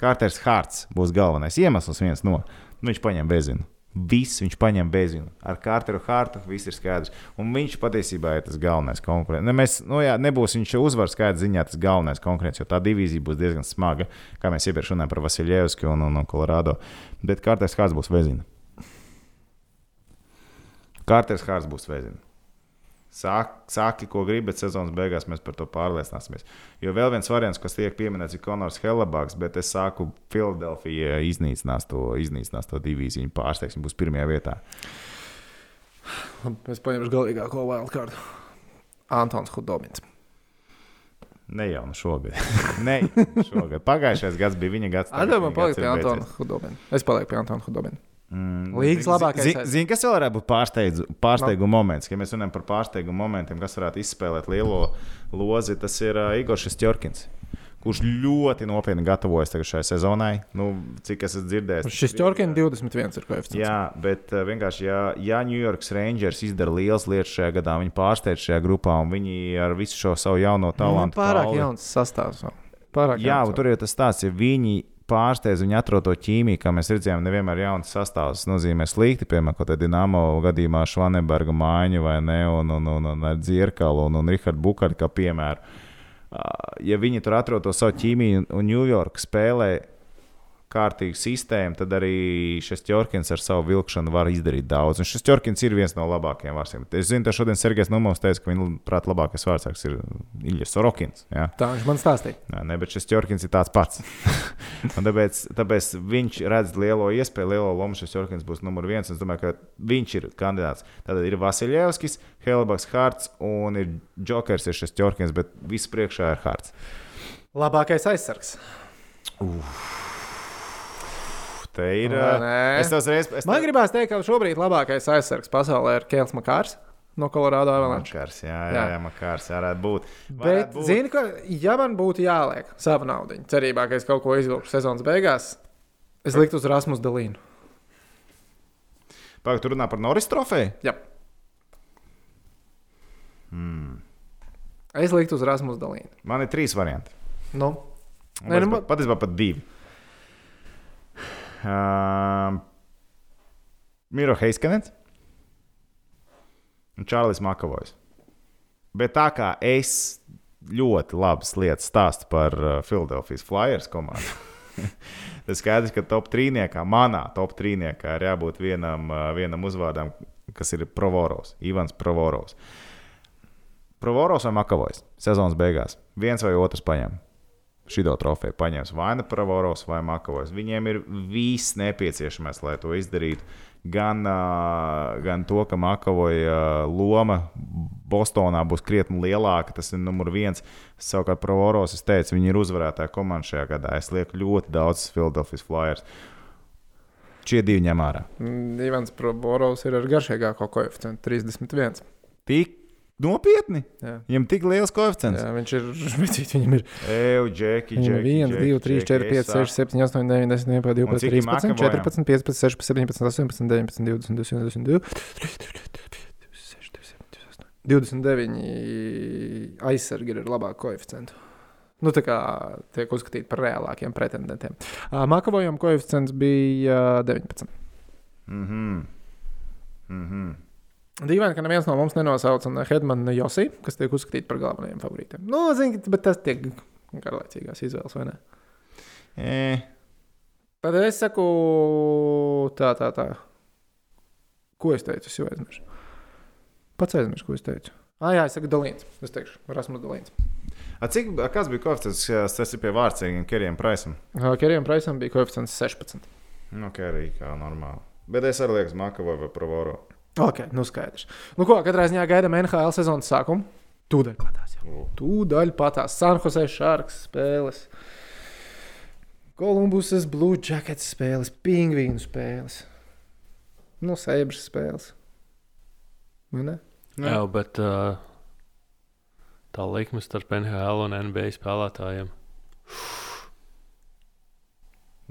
Kārters Hārts būs galvenais iemesls. Viens no nu, viņš paņem bezinu. Viss viņš paņem bezinu. Ar Kārteru Hārtu viss ir skaidrs. Un viņš patiesībā ir tas galvenais konkurents. Ne, mēs, nu, jā, nebūs viņš uzvaras skaidrs ziņā tas galvenais konkurents, jo tā divīzija būs diezgan smaga. Kā mēs iepriekš runājām par Vasiljevski un, un, un Kolorādo. Bet Kārters Hārts būs vezina. Kārters Hārts būs vezina. Sāk, sāki, ko gribi, bet sezonas beigās mēs par to pārliecināsimies. Jo vēl viens variants, kas tiek pieminēts, ir Konors Helebaks, bet es sāku Filadelfijā iznīcinās to, iznīcinās to divīziju. Viņa pārsteigsim, būs pirmajā vietā. Es paņemšu galīgāko wildcardu. Antons Hudobins. Ne jau nu šogad. *laughs* ne šogad. Pagājušais gads bija viņa gads. palikt gads pie Antona. Hudobina. Es palieku pie Antona Hudobina. Mm, Līgas zin- labākais zin- Zini, kas vēl varētu būt pārsteidz- pārsteiguma no. moments, kad mēs runājam par pārsteiguma momentiem, kas varētu izspēlēt lielo lozi. Tas ir uh, Igors Čorkins, kurš ļoti nopietni gatavojas šai sezonai. Nu, cik es esmu dzirdējis, Šis Čorkins 21 ir koeficients. Jā, bet uh, vienkārši, ja, ja New York Rangers izdara liels lietas šajā gadā, viņi pārsteidz šajā grupā un viņi ar visu šo savu jauno Nu, talantu. pārāk kauli- jauns sastāvs. Pārāk Jā, jauns tur jau tas tāds, ja viņi pārsteidz, viņi atrod to ķīmiju, kā mēs redzējām, nevienmēr jauns sastāvs nozīmē slikti, piemēram, kaut kādā Dienāmo gadījumā Švaneberga mājiņu vai ne, un, un, un, un ar Dzirkalu un, un Rihardu Bukārtu kā piemēru. Ā, Ja viņi tur atrod to savu ķīmiju un Ņujorka spēlē kārtīgu sistēmu, tad arī šis Čorkins ar savu vilkšanu var izdarīt daudz. Un šis Čorkins ir viens no labākajiem vārsiem. Es zinu, ka šodien Sergejs Numovs teica, ka viņa prāt labākais vārdsargs ir Ilja Sorokins. Ja? Tā viņš man stāstīja. Nē, ne, bet šis Čorkins ir tāds pats. *laughs* Tāpēc, tāpēc viņš redz lielo iespēju, lielo lomu. Šis Čorkins būs numur viens. Es domāju, ka viņš ir kandidāts. Tad ir Vasiljevskis, Helbaks, Hārts un ir Jokers, ir šis Čorkins, bet viss priekšā ir Hārts. Labākais aizsargs. Te ir. Nē? Es tev uzreiz. Es Man gribās teikt, ka šobrīd labākais aizsargs pasaulē ir Kēls Makārs no Colorado Avalanche. Makars, jā, jā, Jā. jā, Makars, varētu būt. Bet, Varētu būt. zini, ka, ja man būtu jāliek sava nauda, cerībā, ka es kaut ko izvilku sezonas beigās, es liktu uz Rasmus Dalīnu. Pagaid, tu runā par Norris trofeju? Jā. Hmm. Es liktu uz Rasmus Dalīnu. Man ir trīs varianti. Nu, nu, patiesībā pat divi. Uh, Miro Heiskanets un Čārlis Makavojs. Bet tā kā es ļoti labas lietas stāstu par uh, Philadelphia Flyers komandu, *laughs* tad skaidrs, ka top trīniekā, manā top trīniekā ir jābūt vienam, uh, vienam uzvārdam, kas ir Provorovs, Ivans Provorovs. Provorovs vai Makavojs sezonas beigās. Viens vai otrs paņem šito trofeju paņems vai nu Pravoros vai Makavojs. Viņiem ir viss nepieciešamais, lai to izdarītu. Gan, gan to, ka Makavoja loma Bostonā būs krietni lielāka, tas ir numur viens. Savukārt, Pravoros, es teicu, viņi ir uzvarētāji komanda šajā gadā. Es lieku ļoti daudz Philadelphia Flyers. Šie divi ņem ārā. mm, Ivans Proborovs ir ar garšīgāko koeficientu 31. Tik nopietni! Jā. Viņam tik liels koeficients. Jā, viņš ir. Cik viņam ir? Eju, Džeki, Džeki. 1, 2, 3, 4, 5, 6, 7, 8, 9, 10, 11, 12, cik ir 13, Makavojam? 14, 15, 16, 17, 18, 19, 20, 21, 22, 29 aizsargi ir ar labāku koeficientu. Nu, tā kā tiek uzskatīti par reālākiem pretendentiem. Makavojam koeficients bija ā, 19. Mhm. Mhm. Dīvaini, ka neviens no mums nenosauca ne Hedmanu, Josi, kas tiek uzskatīti par galvenajiem favorītiem. Nu, zini, bet tas tiek garlaicīgās izvēles, vai ne? E, Tad es saku, tā, tā, tā. Ko es teicu? Es jau aizmirsu. Pats aizmirsu, ko es teicu. Ah, jā, es saku, Dalīns. Es teikšu, Rasmus Dalīns. A, cik, a, kas bija koeficients? Tas ir pie vārdsargiem, Kerijam Praisam. Kerijam Praisam bija koeficients 16. Nu, arī kā normāli. Bet es arī lieku Makavai vai Provoro. Ok, nu skaidrs. Nu, ko, katrā ziņā gaidām NHL sezonas sākumu. Tūdaļ patās jau. Tūdaļ patās. San Jose Sharks spēles. Kolumbusas Blue Jackets spēles, Pingvīnu spēles. Nu, Seibras spēles. Vai ne? Jā, bet uh, tā likme starp NHL un NBA spēlētājiem.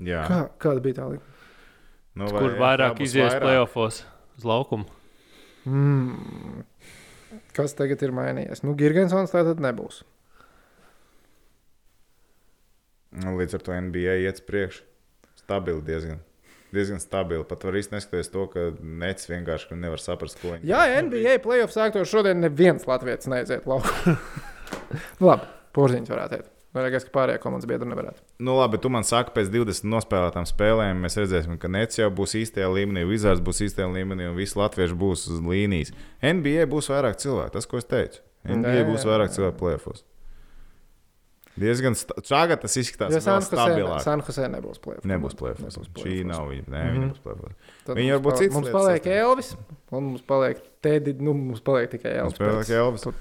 Jā, Kā, kāda bija tā līnija? nu, Vai, kur vairāk izies playoffs uz laukumu? Mm. Kas tagad ir mainījies? Nu, Girgensons tā tad nebūs. Nu, Līdz ar to NBA iet uz priekšu. Stabili diezgan. Diezgan stabili. Pat var īstenībā neskatoties to, ka Nets vienkārši nevar saprast, ko viņi Jā, NBA playoff sāktos šodien neviens latviečs neiziet laukā. *laughs* labi, porziņš varētu teikt. Liekas, ka pārējie komandas biedri nevarētu. Nu, labi, tu man saki, pēc 20 nospēlētām spēlēm mēs redzēsim, ka Nets jau būs īstajā līmenī, Wizards būs īstajā līmenī un visi latvieši būs uz līnijas. NBA būs vairāk cilvēku, tas, ko es teicu. NBA Nē, būs vairāk cilvēku plēfos. Diezgan šādi tas izskatās. Vēl Jose, stabilāk. San Jose nebūs playoff. Nebūs plēfos. Šī nav viņa. Nē, Mhm. viņa nebūs plēfos. Tad mums varbūt citas Mums paliek. Elvis, un mums paliek Teddy. Nu, mums paliek tikai Mums Elvis. paliek pēc- Elvis.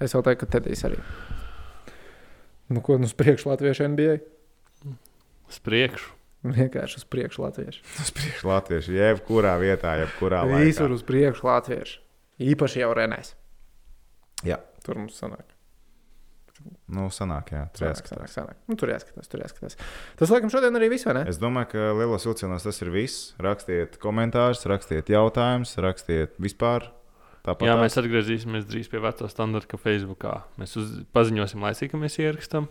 Es jau teiktu, ka Tedijs arī. Nu, ko nu uz priekšu latviešu NBA? Uz priekšu. Vienkārši uz priekšu latviešu. Tas priekš latvieši, jebkurā vietā, jebkurā Visur laikā. uz priekšu latviešu. Īpaši jau Renēs. Jā. Tur mums sanāk. Nu, sanāk, jā, tur Sanāk, jāskatās. sanāk, sanāk. Nu, tur jāskatās, tur jāskatās. Tas, laikam, šodien arī viss, vai ne? Es domāju, ka lielos vilcienos tas ir viss. Rakstiet komentārus, rakstiet jautājumus, rakstiet vispār. Tāpat Jā, tās. mēs atgriezīsimies drīz pie vecā standarta, ka Facebookā mēs uz, paziņosim, lai cik mēs ierakstām.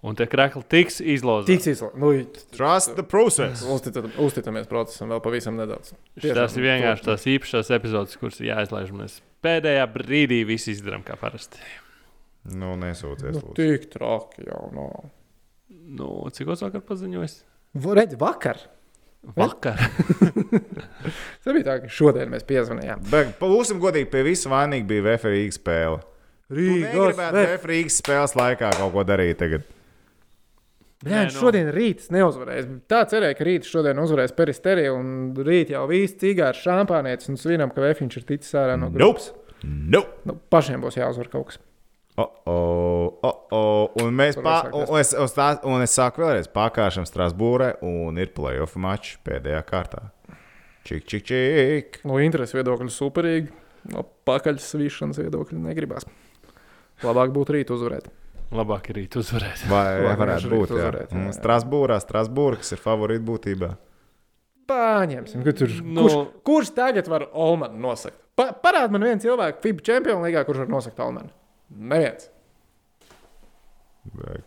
Un tie krēkli tiks izlozēti. Tiks izlaists. Nu, Trust the process. uzticam- uzticamies procesam vēl pavisam nedaudz. Tas ir vienkārši tās īpašās epizodes, kuras ir jāizlaiž. Mēs pēdējā brīdī viss izdarām kā parasti. Nu, nesūties. Nu, tik traki jau nav. Nu, cikos vakar paziņojis? No. Redz, vakar. Vakar. *laughs* Tas bija tā, ka šodien mēs piezvanījām. Bet, būsim godīgi, pie visa vainīga bija VFRīgas spēle. Rīgas, Gribētu VFRīgas spēles laikā kaut ko darīt tagad. Jā, Nē, nu. šodien rīts neuzvarēs. Tā cerēja, ka rīts šodien uzvarēs peristeriju, un rīt jau viss cigārs, šampānietis un svinam, ka Vēfiņš ir ticis ārā no grupas. Nope. Nu, pašiem būs jāuzvar kaut kas. Oh, oh, oh, oh. Un, mēs sākās. un, es, un, tā, un es sāku vēlreiz pārkāršam Strasbūrē, un ir playoff mačs pēdējā kārtā. Čik, čik, čik. No interesu viedokļa superīgi, no pakaļ svīšanas viedokļa negribās. Labāk būtu rīt uzvarēt. Labāk ir rīt uzvarēt. Vai Labāk varētu būt? Uzvarēt, jā, jā. Strasbūrā, Strasbūrā, kas ir favorīti būtībā. Pārņemsim, ka tur Nu. kurš, kurš tagad var Olmanu nosakt? Pa, parād man vienu cilvēku FIBA čempionu līgā, kurš var nosakt Almanu. Neviens.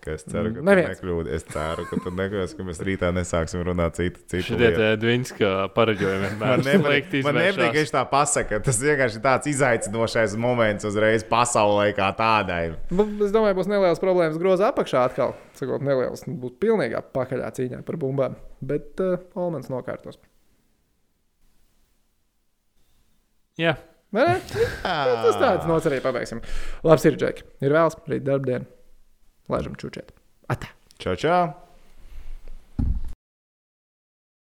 Es ceru, ka tu Neviens. nekļūdi. Es ceru, ka tu nekļūsi, ka mēs rītā nesāksim runāt citu, citu Dvinska pareģojumi Man vienmēr *laughs* nepatīk, man nepatīk, ka viņš tā pasaka. Tas vienkārši tāds izaicinošais moments uzreiz pasaulē kā tādai. Es domāju, būs nelielas problēmas groza apakšā atkal. Sakot, nelielas, būs pilnīgā pakaļā cīņā par bumbām. Bet uh, Olmans nokārtos. Jā, Vai ne? Tas tāds nots arī pabeigsim. Labs ir, Džeki. Ir vēls, rīt darbdiena. Laižam čučēt. Atā! Čau, čau!